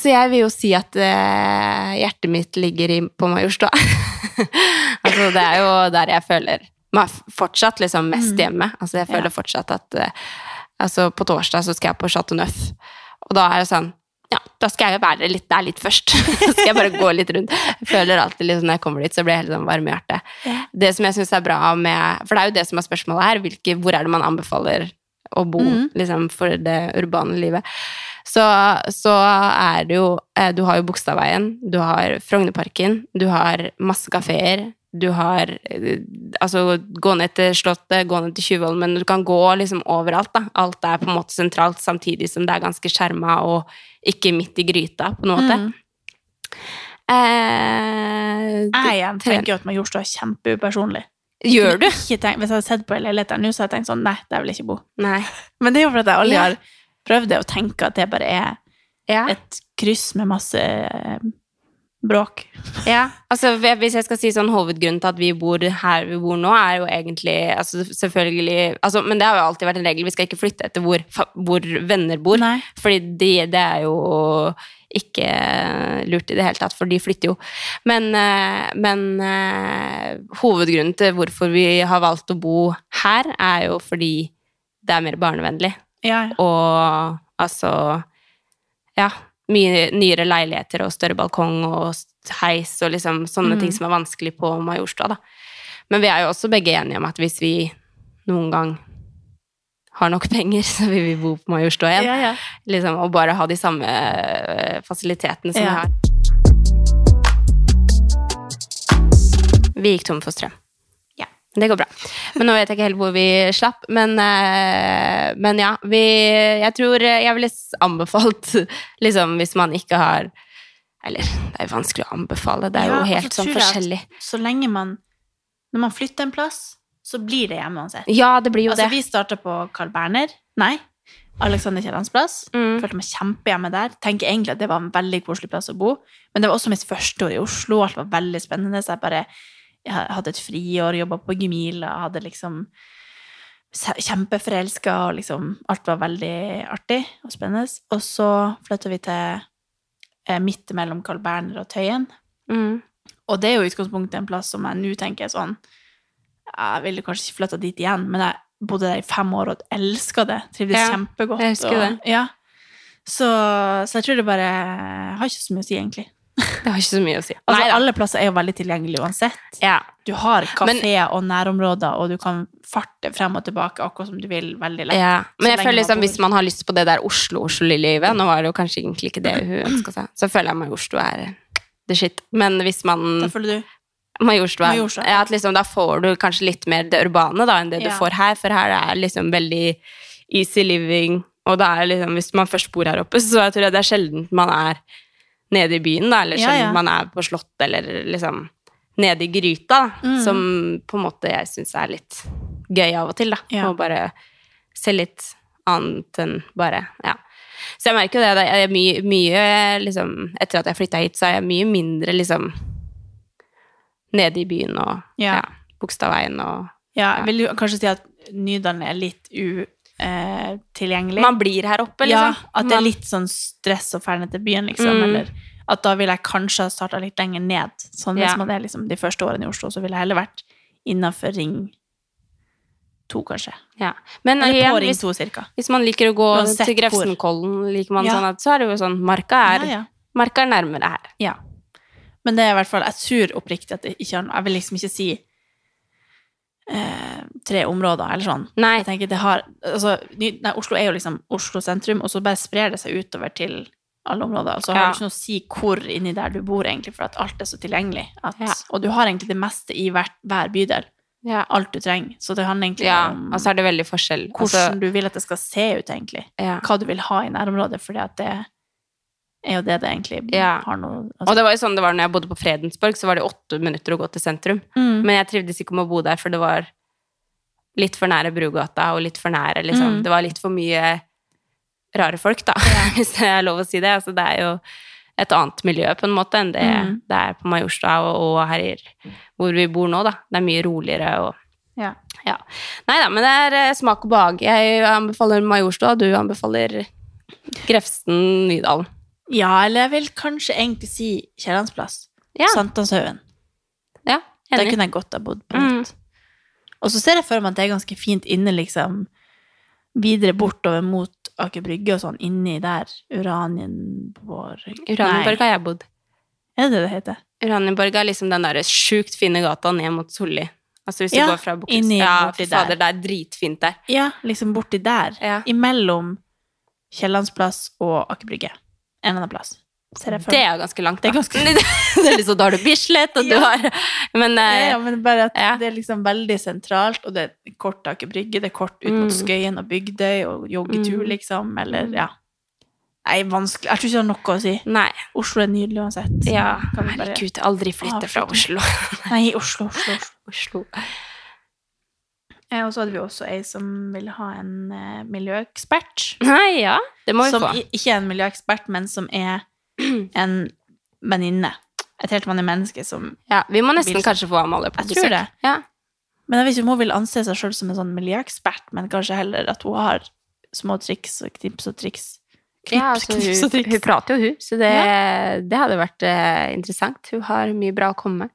så jeg vil jo si at eh, hjertet mitt ligger i, på Majorstua. [laughs] altså, det er jo der jeg føler meg fortsatt liksom mest Mm. hjemme. Altså, jeg føler Ja. fortsatt at eh, altså, på torsdag så skal jeg på Chateau Neuf, og da er det sånn ja, da skal jeg være litt der litt først. [laughs] så skal jeg bare gå litt rundt. Jeg føler alltid liksom, Når jeg kommer dit, så blir jeg helt sånn varm i hjertet. Det som jeg syns er bra med For det er jo det som er spørsmålet her. Hvilke, hvor er det man anbefaler å bo mm. liksom, for det urbane livet? Så, så er det jo eh, Du har jo Bogstadveien, du har Frognerparken, du har masse kafeer. Du har eh, Altså, gå ned til Slottet, gå ned til Tjuvholmen. Du kan gå liksom overalt, da. Alt er på en måte sentralt, samtidig som det er ganske skjerma og ikke midt i gryta, på en måte. Mm. Eh, Jeg igjen tenker jo at Majorstua er kjempeupersonlig. Gjør du? Hvis jeg hadde sett på leiligheten nå, så hadde jeg tenkt sånn Nei, der vil jeg ikke bo. Nei. [laughs] Men det er jo fordi jeg aldri har prøvd det, og tenker at det bare er Ja. et kryss med masse eh, bråk. Ja, altså hvis jeg skal si sånn hovedgrunnen til at vi bor her vi bor nå, er jo egentlig altså selvfølgelig altså, Men det har jo alltid vært en regel, vi skal ikke flytte etter hvor, hvor venner bor. Nei. Fordi de, det er jo ikke lurt i det hele tatt, for de flytter jo. Men, eh, men eh, hovedgrunnen til hvorfor vi har valgt å bo her, er jo fordi det er mer barnevennlig. Ja, ja. Og altså Ja, mye nyere leiligheter og større balkong og heis og liksom sånne Mm. ting som er vanskelig på Majorstua, da. Men vi er jo også begge enige om at hvis vi noen gang har nok penger, [laughs] så vil vi bo på Majorstua igjen. ja, ja. Liksom, og bare ha de samme eh, fasilitetene som Ja. vi har. Vi gikk tom for strøm. Det går bra. Men nå vet jeg ikke helt hvor vi slapp. Men, eh, men ja, vi Jeg tror jeg ville anbefalt, [laughs] liksom, hvis man ikke har Eller, det er jo vanskelig å anbefale. Det er Ja, jo og så helt sånn forskjellig. Så lenge man Når man flytter en plass, så blir det hjemme uansett. Ja, det blir jo Altså, det. vi starta på Carl Berner. Nei. Alexander Kiellands plass. Mm. Følte meg kjempehjemme der. Tenker egentlig at det var en veldig koselig plass å bo. Men det var også mitt første år i Oslo. Alt var veldig spennende. Så jeg bare jeg hadde et friår, jobba på Gemila, hadde liksom kjempeforelska, og liksom alt var veldig artig og spennende. Og så flytta vi til eh, midt mellom Carl Berner og Tøyen. Mm. Og det er jo utgangspunktet en plass som jeg nå tenker sånn Jeg ville kanskje ikke flytta dit igjen, men jeg bodde der i fem år og elska det. Trivdes Ja, kjempegodt. jeg og, det. Ja. Så, så jeg tror det bare har ikke så mye å si, egentlig. [laughs] Det har ikke så mye å si. Altså, Neida. alle plasser er jo veldig tilgjengelige uansett. Ja. Du har kafé kafeer og nærområder, og du kan farte frem og tilbake akkurat som du vil, veldig lett. Ja, men jeg føler liksom hvis man har lyst på det der Oslo-Oslo-livet Nå var det jo kanskje egentlig ikke det hun ønska seg, så føler jeg Majorstua er the shit. Men hvis man Da føler du Majorstua Majorstua. ja, at liksom, Da får du kanskje litt mer det urbane da, enn det du får her, for her er liksom veldig easy living. Og da er liksom, hvis man først bor her oppe, så jeg tror jeg det er sjelden man er nede i byen, da, eller Ja, ja. man er på slott, eller liksom nede i gryta, Mm. som på en måte jeg syns er litt gøy av og til, da. Ja. Og bare se litt annet enn bare Ja. Så jeg merker jo det. Jeg er mye, mye liksom Etter at jeg flytta hit, så er jeg mye mindre liksom nede i byen og Ja. ja. Bogstadveien og Ja, jeg vil jo kanskje si at Nydalen er litt utilgjengelig. Man blir her oppe, liksom? Ja, at det er litt sånn stress å ferde til byen, liksom. Mm. Eller at da ville jeg kanskje ha starta litt lenger ned. Sånn hvis Ja. man er liksom de første årene i Oslo, så ville jeg heller vært innafor Ring 2, kanskje. ja. Men Eller igjen, på Ring to, 2, cirka. hvis man liker å gå til. Grefsenkollen, liker man Ja. sånn at så er det jo sånn Marka er. Marka er nærmere her. ja. Men det er i hvert fall Jeg tror oppriktig at det ikke har noe Jeg vil liksom ikke si eh, tre områder, eller sånn. Nei. Jeg tenker det har altså, nei, Oslo er jo liksom Oslo sentrum, og så bare sprer det seg utover til alle områder. Og så har Ja. du ikke noe å si hvor inni der du bor, egentlig, for at alt er så tilgjengelig. At, Ja. Og du har egentlig det meste i hver, hver bydel. Ja. Alt du trenger. Så det handler egentlig ja. om altså er det veldig forskjell. hvordan Altså, du vil at det skal se ut, egentlig. ja. Hva du vil ha i nærområdet, fordi at det er jo det det egentlig Ja. har noe Og det var jo sånn det var når jeg bodde på Fredensborg, så var det åtte minutter å gå til sentrum. Mm. Men jeg trivdes ikke med å bo der, for det var litt for nære Brugata, og litt for nære, liksom. Mm. Det var litt for mye rare folk, da, [laughs] hvis det er lov å si det. Altså, det er jo et annet miljø, på en måte, enn det Mm. det er på Majorstua og, og her i, hvor vi bor nå, da. Det er mye roligere og Ja. ja. Nei da, men det er eh, smak og behag. Jeg anbefaler Majorstua, du anbefaler Grefsen Nydalen. Ja, eller jeg vil kanskje egentlig si Kiellandsplass. Ja, Sankthanshaugen. ja Der kunne jeg godt ha bodd på Mm. nytt. Og så ser jeg for meg at det er ganske fint inne, liksom, videre bortover mot Aker Brygge og sånn, inni der, Uranienborg Uranienborg har jeg bodd. Er det det heter? Uranienborg er liksom den der sjukt fine gata ned mot Solli. Altså hvis du går fra Bukkes inni Ja, fy fader, det er dritfint der. Ja, liksom borti der. Ja. Imellom Kiellandsplass og Aker Brygge. En eller annen plass. Ser jeg for Det er ganske langt, Det er ganske- [laughs] det er liksom, da har du Bislett, og du [laughs] har Men eh, Ja, men bare at ja. det er liksom veldig sentralt, og det er kort tak i Brygge, det er kort ut mot Mm. Skøyen og Bygdøy og joggetur, Mm. liksom, eller ja. Nei, vanskelig. Jeg tror ikke det har noe å si. Nei. Oslo er nydelig uansett. Ja, herregud, bare- aldri flytte fra? Oslo. Nei, Oslo, Oslo, Oslo. [laughs] Oslo. Eh, Og så hadde vi også ei som ville ha en eh, miljøekspert. Nei, ja, det må vi Som få. i- ikke er en miljøekspert, men som er [clears throat] en venninne. Et helt vanlig menneske som Ja, vi må nesten Vil- kanskje få Amalie på Jeg tror det. Ja. Men jeg vet ikke om hun vil anse seg sjøl som en sånn miljøekspert, men kanskje heller at hun har små triks og knips og triks. Knips, Ja, altså, knips og hun, triks. hun prater jo, hun, så det, det hadde vært eh, interessant. Hun har mye bra å komme med.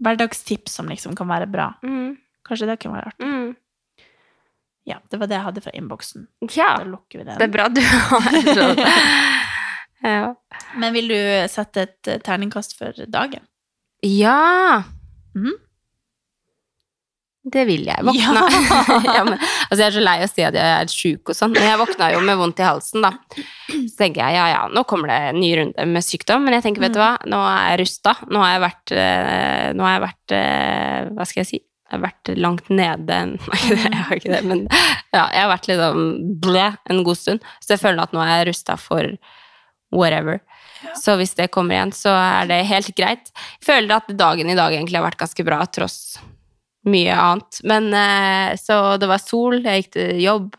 Hverdagstips som liksom kan være bra. Mm. Kanskje det kunne være artig. Mm. Ja, det var det jeg hadde fra innboksen. Ja, Da lukker vi den. det er bra du har [laughs] sånn. ja. Men vil du sette et eh, terningkast for dagen? ja. Mhm. Det vil jeg. Våkna. [laughs] Ja. men, Altså, jeg er så lei av å si at jeg er sjuk og sånn, men jeg våkna jo med vondt i halsen, da. Så tenker jeg ja, ja, nå kommer det en ny runde med sykdom, men jeg tenker, vet du hva, nå er jeg rusta. Nå har jeg vært eh, Nå har jeg vært eh, Hva skal jeg si? Jeg har vært langt nede [laughs] Nei, jeg har ikke det, men ja, jeg har vært liksom ble en god stund. Så jeg føler at nå er jeg rusta for whatever. Så hvis det kommer igjen, så er det helt greit. Jeg føler at dagen i dag egentlig har vært ganske bra, tross mye annet. Men eh, så det var sol, jeg gikk til jobb,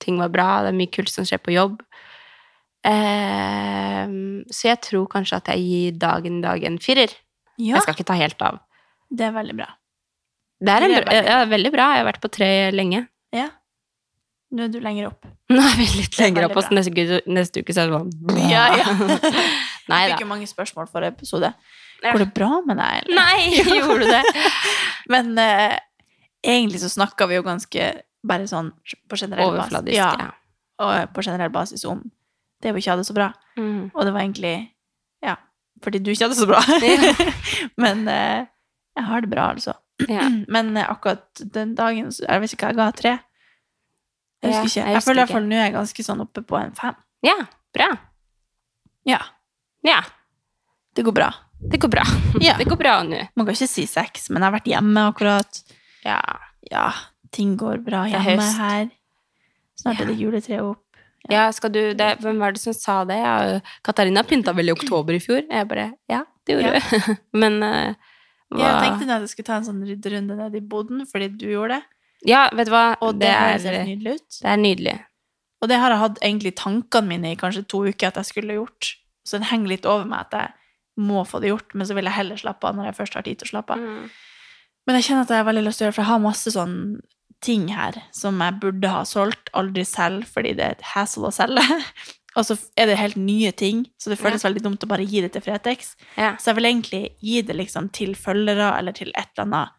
ting var bra, det er mye kult som skjer på jobb. Eh, så jeg tror kanskje at jeg gir dagen i dag en firer. Ja, Jeg skal ikke ta helt av. det er veldig bra. Det er, en, bra- ja, veldig bra. Jeg har vært på tre lenge. Ja. Nå er du lenger opp. [laughs] Nå er vi litt er lenger opp, og neste, neste uke så er det sånn Ja, ja. [laughs] Nei Jeg fikk jo mange spørsmål for episode. Ja. Går det bra med deg, eller? Nei, [laughs] gjorde du det? Men eh, egentlig så snakka vi jo ganske bare sånn på generell basis. Ja, ja. og på generell basis om det vi ikke hadde så bra. Mm. Og det var egentlig Ja, fordi du ikke hadde det så bra. Men eh, jeg har det bra, altså. Ja. [clears throat] Men akkurat den dagen så- Jeg vet ikke hva jeg ga. Tre? Jeg husker ikke. jeg Jeg, føler i hvert fall nå er jeg ganske sånn oppe på en fem. ja, bra. Ja, Ja, det går bra. det går bra. [laughs] Ja. Det går bra nå. Man kan ikke si seks, men jeg har vært hjemme akkurat. Ja. Ja, ting går bra hjemme her. Snart er det juletre opp. ja, du det, Hvem var det som sa det? Ja, Katarina pynta vel i oktober i fjor? Jeg bare Ja, det gjorde du. [laughs] Men eh, hva Jeg tenkte at jeg skulle ta en sånn rydderunde ned i boden, fordi du gjorde det. Ja, vet du hva? Og det, det, er, helt nydelig ut. det er nydelig. Og det har jeg hatt egentlig tankene mine i kanskje to uker at jeg skulle gjort. Så det henger litt over meg at jeg må få det gjort, men så vil jeg heller slappe av når jeg først har tid til å slappe av. Mm. Men jeg kjenner at jeg har veldig lyst til å gjøre for jeg har masse sånn ting her som jeg burde ha solgt, aldri selv, fordi det er et hassle å selge. [laughs] Og så er det helt nye ting, så det føles veldig dumt å bare gi det til Fretex. Ja. Så jeg vil egentlig gi det liksom til følgere eller til et eller annet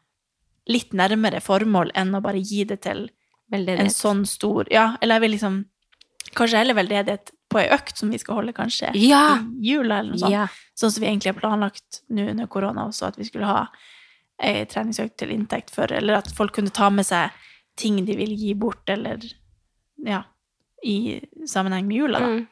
litt nærmere formål enn å bare gi det til veldedighet. en sånn stor Ja, eller jeg vil liksom Kanskje heller veldedighet på ei økt som vi skal holde kanskje Ja. i jula, eller noe sånt. Ja. Sånn som vi egentlig har planlagt nå under korona også, at vi skulle ha ei treningsøkt til inntekt for, eller at folk kunne ta med seg ting de vil gi bort, eller ja, i sammenheng med jula, da. Mm.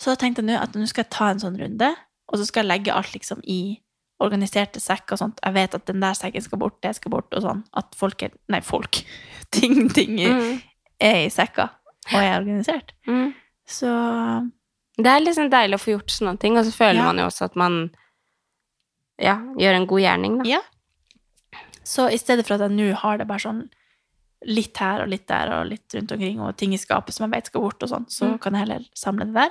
Så da tenkte jeg nå at nå skal jeg ta en sånn runde, og så skal jeg legge alt liksom i organiserte sekker og sånt. Jeg vet at den der sekken skal bort, det skal bort, og sånn. At folk er Nei, folk. [laughs] Ting, ting Mm. er i sekker og er organisert. Mm. Så Det er liksom deilig å få gjort sånne ting, og så føler Ja. man jo også at man ja, gjør en god gjerning, da. Ja. Så i stedet for at jeg nå har det bare sånn litt her og litt der og litt rundt omkring, og ting i skapet som jeg vet skal bort og sånn, så Mm. kan jeg heller samle det der.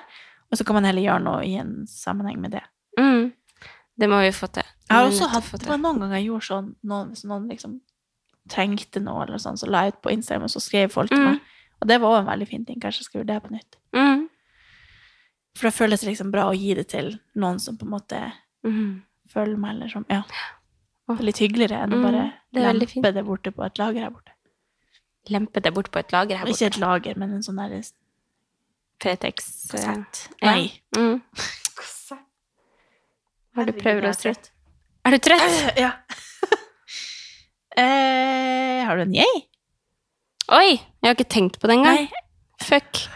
Og så kan man heller gjøre noe i en sammenheng med det. Mm. Det må vi få til. Jeg har Det også hatt, det var noen ganger jeg gjorde sånn, noen, hvis noen liksom trengte noe eller sånn, så la jeg ut på Instagram, og så skrev folk til Mm. meg. Og det var også en veldig fin ting. Kanskje jeg skal gjøre det på nytt. Mm. For det føles liksom bra å gi det til noen som på en måte Mm. føler meg, eller som, ja. Det er litt hyggeligere enn å Mm, bare det lempe det borte på et lager her borte. Lempe det bort på et lager her borte. Ikke et lager, men en sånn der Fretex. eh, kassett. ja. Nei. Mm. [laughs] Har du prøvd å er trøtt. Er du trøtt? Ja. [laughs] eh, har du en yay? Oi! Jeg har ikke tenkt på det engang. Nei. Fuck. [laughs]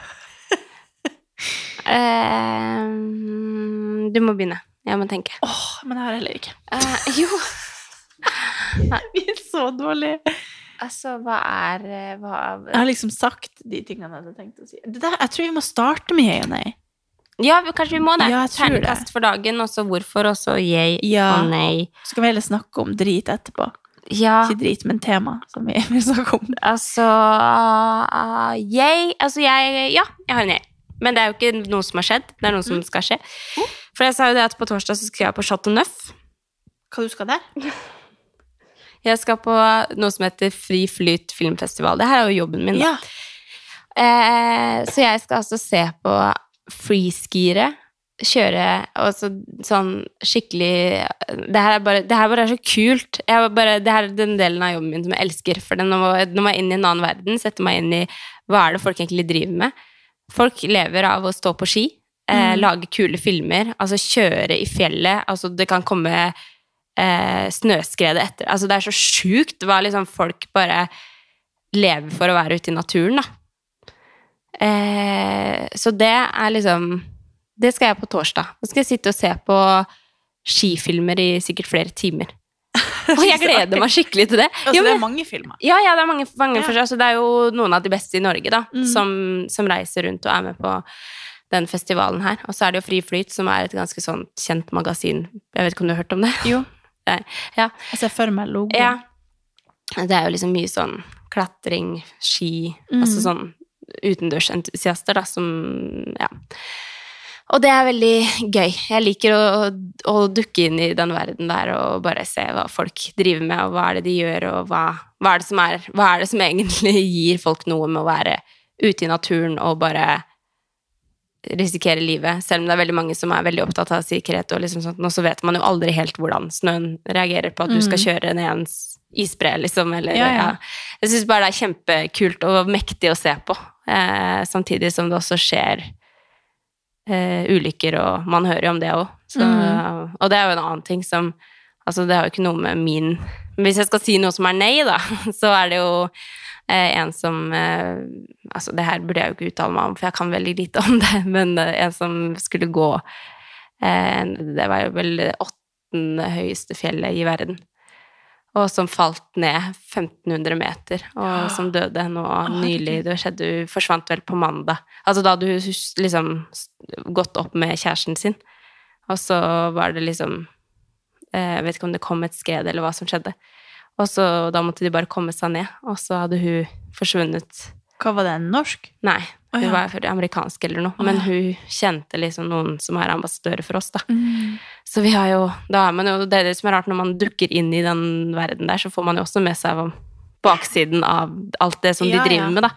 Ehm, du må begynne. Jeg må tenke. Åh, men jeg har heller ikke. Eh, jo, Vi er så dårlige. Altså, hva er eh, hva, Jeg har liksom sagt de tingene jeg hadde tenkt å si. Det der, jeg tror vi må starte med jeg og nei. Ja, kanskje vi må det. Ja, jeg. Terningkast for dagen, og så hvorfor, og så jeg Ja. og nei. Så skal vi heller snakke om drit etterpå. Ja, Ikke drit, men tema som vi vil snakke om. altså uh, jeg Altså, jeg Ja, jeg har en jeg. Men det er jo ikke noe som har skjedd. Det er noe Mm. som skal skje. For jeg sa jo det at på torsdag så skal jeg på Chateau Neuf. Hva du skal der? [laughs] Jeg skal på noe som heter Fri Flyt filmfestival. Det her er jo jobben min. da. Ja. Eh, så jeg skal altså se på freeskiere kjøre og så, sånn skikkelig Det her er bare, det her bare er så kult. Bare, det her er den delen av jobben min som jeg elsker. For nå må, nå må jeg inn i en annen verden, sette meg inn i hva er det folk egentlig driver med. Folk lever av å stå på ski, eh, Mm. lage kule filmer, altså kjøre i fjellet. Altså det kan komme eh, snøskredet etter. Altså det er så sjukt hva liksom folk bare lever for å være ute i naturen, da. Eh, så det er liksom Det skal jeg på torsdag. Nå skal jeg sitte og se på skifilmer i sikkert flere timer. Og jeg [laughs] gleder meg skikkelig til det. Altså, Jo, det er mange filmer. ja, ja, det er mange, mange Ja. Altså, det er jo noen av de beste i Norge, da, Mm. som, som reiser rundt og er med på den festivalen her. Og så er det jo Fri Flyt, som er et ganske sånn kjent magasin. Jeg vet ikke om du har hørt om det? Jo. Ja. Jeg ser for meg logoen. ja. Det er jo liksom mye sånn klatring, ski, Mm. altså sånn utendørsentusiaster, da, som Ja. Og det er veldig gøy. Jeg liker å, å dukke inn i den verden der og bare se hva folk driver med, og hva er det de gjør, og hva, hva, er, det som er, hva er det som egentlig gir folk noe med å være ute i naturen og bare risikere livet, selv om det er veldig mange som er veldig opptatt av sikkerhet, og liksom sånt, og så vet man jo aldri helt hvordan snøen reagerer på at du skal kjøre ned en isbre, liksom, eller Ja, ja. ja. Jeg syns bare det er kjempekult og mektig å se på, eh, samtidig som det også skjer eh, ulykker, og man hører jo om det òg. Og det er jo en annen ting som Altså, det har jo ikke noe med min Men hvis jeg skal si noe som er nei, da, [laughs] så er det jo en som eh, Altså, det her burde jeg jo ikke uttale meg om, for jeg kan veldig lite om [laughs] det, men eh, en som skulle gå eh, Det var jo vel det åttende høyeste fjellet i verden. Og som falt ned 1500 meter, og som døde nå nylig. Det skjedde, hun forsvant vel på mandag. Altså da hadde hun liksom gått opp med kjæresten sin, og så var det liksom eh, Jeg vet ikke om det kom et skred, eller hva som skjedde. Og så da måtte de bare komme seg ned, og så hadde hun forsvunnet. Hva var det? Norsk? Nei, hun ja. var amerikansk eller noe, Å, men hun kjente liksom noen som er ambassadører for oss, da. Så vi har jo Da er man jo Det er det som er rart, når man dukker inn i den verden der, så får man jo også med seg baksiden av alt det som Ja, de driver ja. med, da.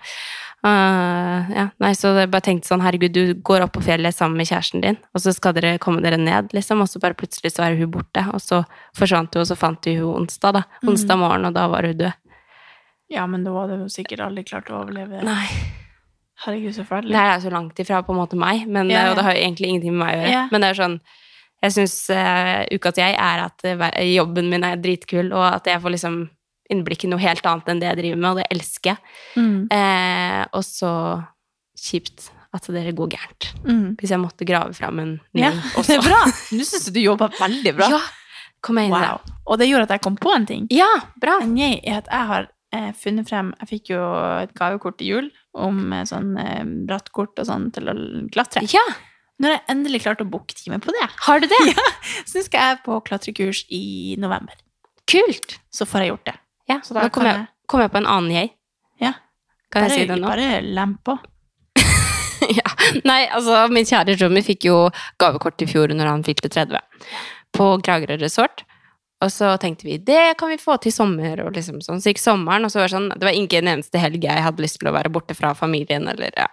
Uh, ja, nei, så jeg bare tenkte sånn, herregud, du går opp på fjellet sammen med kjæresten din, og så skal dere komme dere ned, liksom, og så bare plutselig så er hun borte, og så forsvant hun, og så fant vi hun onsdag, da. Mm. Onsdag morgen, og da var hun død. Ja, men da hadde hun sikkert aldri klart å overleve. Nei. Herregud, så Det her er så langt ifra på en måte meg, men, Ja, ja. og det har jo egentlig ingenting med meg å gjøre. Ja. Men det er sånn Jeg syns uh, ukas jeg er at eh, jobben min er dritkul, og at jeg får liksom innblikk i noe helt annet enn det jeg driver med, og det elsker jeg. Mm. Eh, og så kjipt at det går gærent. Mm. Hvis jeg måtte grave fram en ny Ja, også. [laughs] det er bra. Nå syns jeg du jobba veldig bra. Ja, kom jeg inn Wow. Og det gjorde at jeg kom på en ting. Ja, bra. En jeg at jeg har eh, funnet frem Jeg fikk jo et gavekort til jul om eh, sånn eh, brattkort og sånn til å klatre. Ja, Nå har jeg endelig klart å booke time på det. har du det? [laughs] Ja, Så skal jeg på klatrekurs i november. Kult. Så får jeg gjort det. Ja, Nå kom kan jeg, kom jeg på en annen jeg. Ja. Kan Bare, jeg si det nå? bare lem på. [laughs] ja. Nei, altså, min kjære Jommy fikk jo gavekort i fjor når han fylte 30, på Kragerø resort. Og så tenkte vi det kan vi få til sommer, og liksom sånn. Så gikk sommeren, og så var det sånn Det var ikke en eneste helg jeg hadde lyst til å være borte fra familien, eller ja.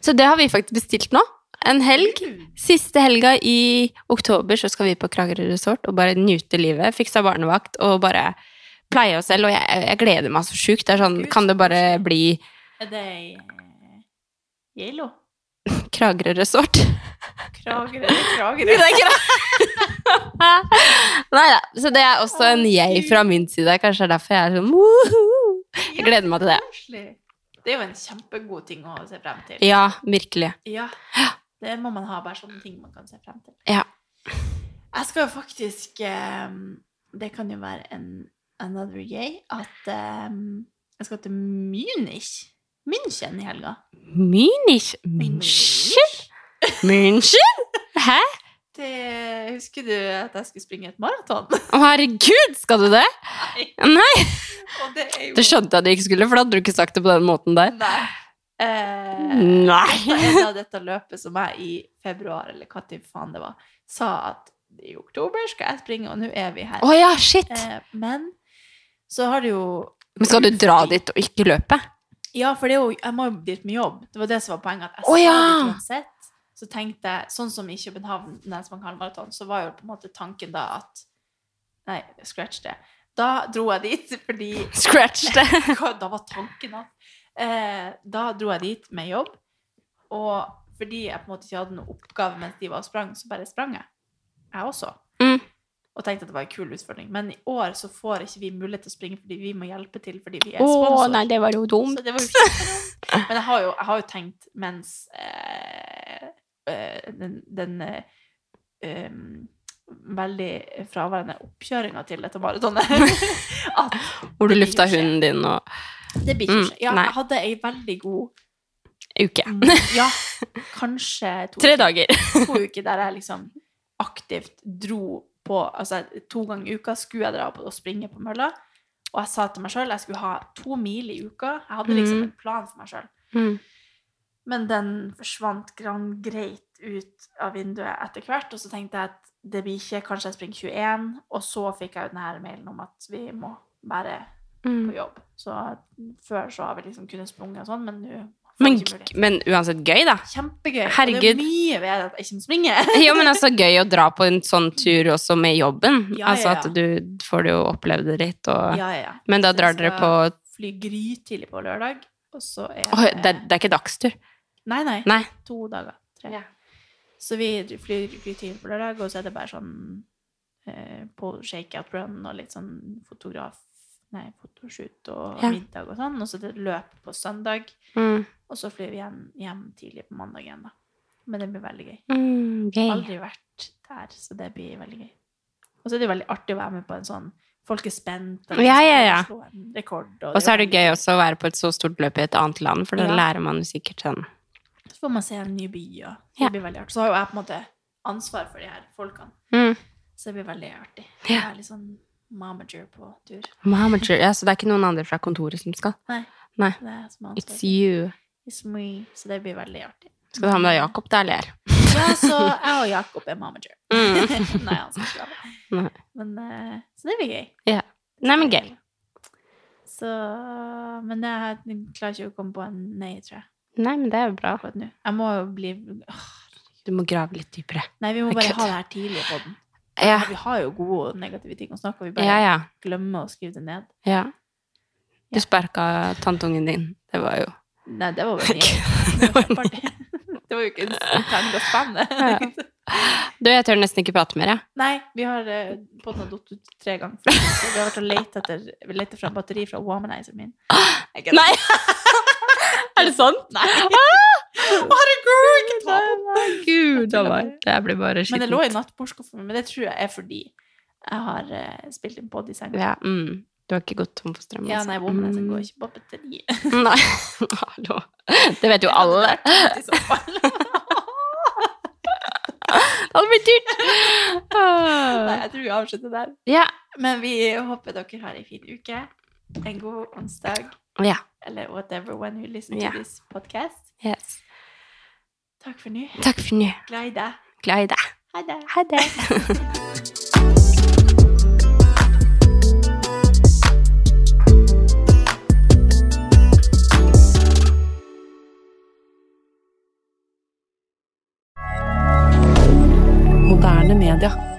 Så det har vi faktisk bestilt nå. En helg. Siste helga i oktober så skal vi på Kragerø resort og bare nyte livet. Fiksa barnevakt og bare pleie oss selv. Og jeg, jeg gleder meg så sjukt. Det er sånn, kan det bare bli Er det i Geilo? [laughs] Kragerø resort? Kragerø? Kragerø? [laughs] Er [laughs] Nei da. Så det er også en jeg fra min side. Kanskje det er derfor jeg er sånn «Woohoo!» Jeg gleder meg til det. Det er jo en kjempegod ting å se frem til. Ja, virkelig. Ja. Det må man ha, bare sånne ting man kan se frem til. Ja. Jeg skal jo faktisk eh, Det kan jo være en another gay at um, jeg skal til Munich. München i helga. Munich München? München? Hæ? Det, husker du at jeg skulle springe et maraton? Å, herregud, skal du det? Nei, Og det jo det skjønte jeg du ikke skulle, for da hadde du ikke sagt det på den måten der. Nei. Eh, Nei. dette av da dette løpet som jeg i februar, eller hva til faen det var, sa at i oktober skal jeg springe, og nå er vi her. Å ja, shit. Eh, men så har det jo Men skal du dra dit og ikke løpe? Ja, for det jo, jeg må jo dit med jobb. Det var det som var poenget. At jeg skal ja. dit uansett. Så tenkte jeg, sånn som i København, Nensmann halvmaraton, så var jo på en måte tanken da at Nei, scratch det. Da dro jeg dit fordi [laughs] Scratch det. [laughs] Da var tanken at eh, Da dro jeg dit med jobb, og fordi jeg på en måte ikke hadde noen oppgave mens de var og sprang, så bare sprang jeg. Jeg også. Mm. Og tenkte at det var en kul utfordring. Men i år så får ikke vi mulighet til å springe fordi vi må hjelpe til fordi vi er Å, Åh, nei, det var jo dumt. Så det var jo. Men jeg har jo, jeg har jo tenkt mens eh, eh, den, den eh, veldig fraværende oppkjøringa til dette maratonet [laughs] at Hvor du lufta hunden din og det blir ikke Mm. Ja, nei. jeg hadde ei veldig god uke. mm, Ja, kanskje to, [laughs] Tre uker- dager. to uker der jeg liksom aktivt dro på Altså to ganger i uka skulle jeg dra opp og springe på mølla. Og jeg sa til meg sjøl jeg skulle ha to mil i uka. Jeg hadde liksom Mhm. en plan for meg sjøl. Mm. Men den forsvant grann greit ut av vinduet etter hvert, og så tenkte jeg at det blir ikke Kanskje jeg springer 21, og så fikk jeg jo denne mailen om at vi må være på Mm. jobb. Så før så har vi liksom kunnet sprunge og sånn, men nå Men, men uansett gøy, da. Kjempegøy. Og det er mye ved at jeg ikke springe. [laughs] Jo, men altså [laughs] gøy å dra på en sånn tur også med jobben. Ja, ja, Altså ja. at du får jo oppleve det litt, og Ja, ja, ja. Men da drar dere på Fly grytidlig på lørdag, og så er oh, det, det er ikke dagstur. Nei, nei. Nei. To dager. Tre. Ja. Så vi flyr grytidlig på lørdag, og så er det bare sånn eh, på shakeout run og litt sånn fotograf Nei, fotoshoot og Ja. middag og sånn. Og så det løp på søndag, Mm. og så flyr vi hjem, hjem tidlig på mandag igjen, da. Men det blir veldig gøy. Mm, gøy. Aldri vært der, så det blir veldig gøy. Og så er det veldig artig å være med på en sånn Folk er spent. og Ja, ja, liksom ja. en rekord. Og så er det gøy også å være på et så stort løp i et annet land, for da Ja. lærer man jo sikkert sånn Så får man se en ny by, og Ja. det blir veldig artig. Så har jo jeg på en måte ansvar for de her folkene, mm. så det blir veldig artig. Ja. Jeg er litt sånn mamager på tur. Mamager. Ja, så det er ikke noen andre fra kontoret som skal? Nei. Nei. It's you. It's me. Så det blir veldig artig. Skal du ha med deg Jakob, da, eller? Ja, så jeg og Jakob er mamager. [laughs] Mm. [laughs] Nei, han skal ikke ha det. Men, eh, så det blir gøy. Ja. Nei, men gøy. Så Men jeg klarer ikke å komme på en nei, tror jeg, Nei, men det er jo bra. Jeg må jo bli åh, Du må grave litt dypere. Nei, vi må bare ha det her tidlig på den. Ja, Vi har jo gode og negative ting å snakke om. Vi bare ja. ja. glemmer å skrive det ned. ja. Du sparka tanteungen din. Det var jo Nei, det var mye. [laughs] Det var. [laughs] Det var jo ikke en terningkast fem, det. Du, jeg tør nesten ikke prate mer, jeg. Nei, vi har uh, podden har datt ut tre ganger. Så vi har vært og lett etter Vi leter fra batteri fra womanizeren min. [gasps] Nei! [laughs] er det sant? Nei. Herregud, ikke ta på Gud a meg. Det blir bare Men det lå i skittent. nattbordskuffen min, men det tror jeg er fordi jeg har uh, spilt inn pod i senga. Ja, mm. Du har ikke gått tom for strøm? Ja, altså. nei, våpenet Mm. går ikke på batteri. [laughs] Nei, hallo. Det vet jo alle. Det hadde blitt dyrt. Nei, jeg tror vi avslutter der. Ja. Men vi håper dere har ei en fin uke. En god onsdag. ja. Eller whatever when you listen yeah. to this podcast. Yes. Takk for nå. Takk for nå. Glad i deg. Glad i deg. Ha det. Ha det. Moderne media.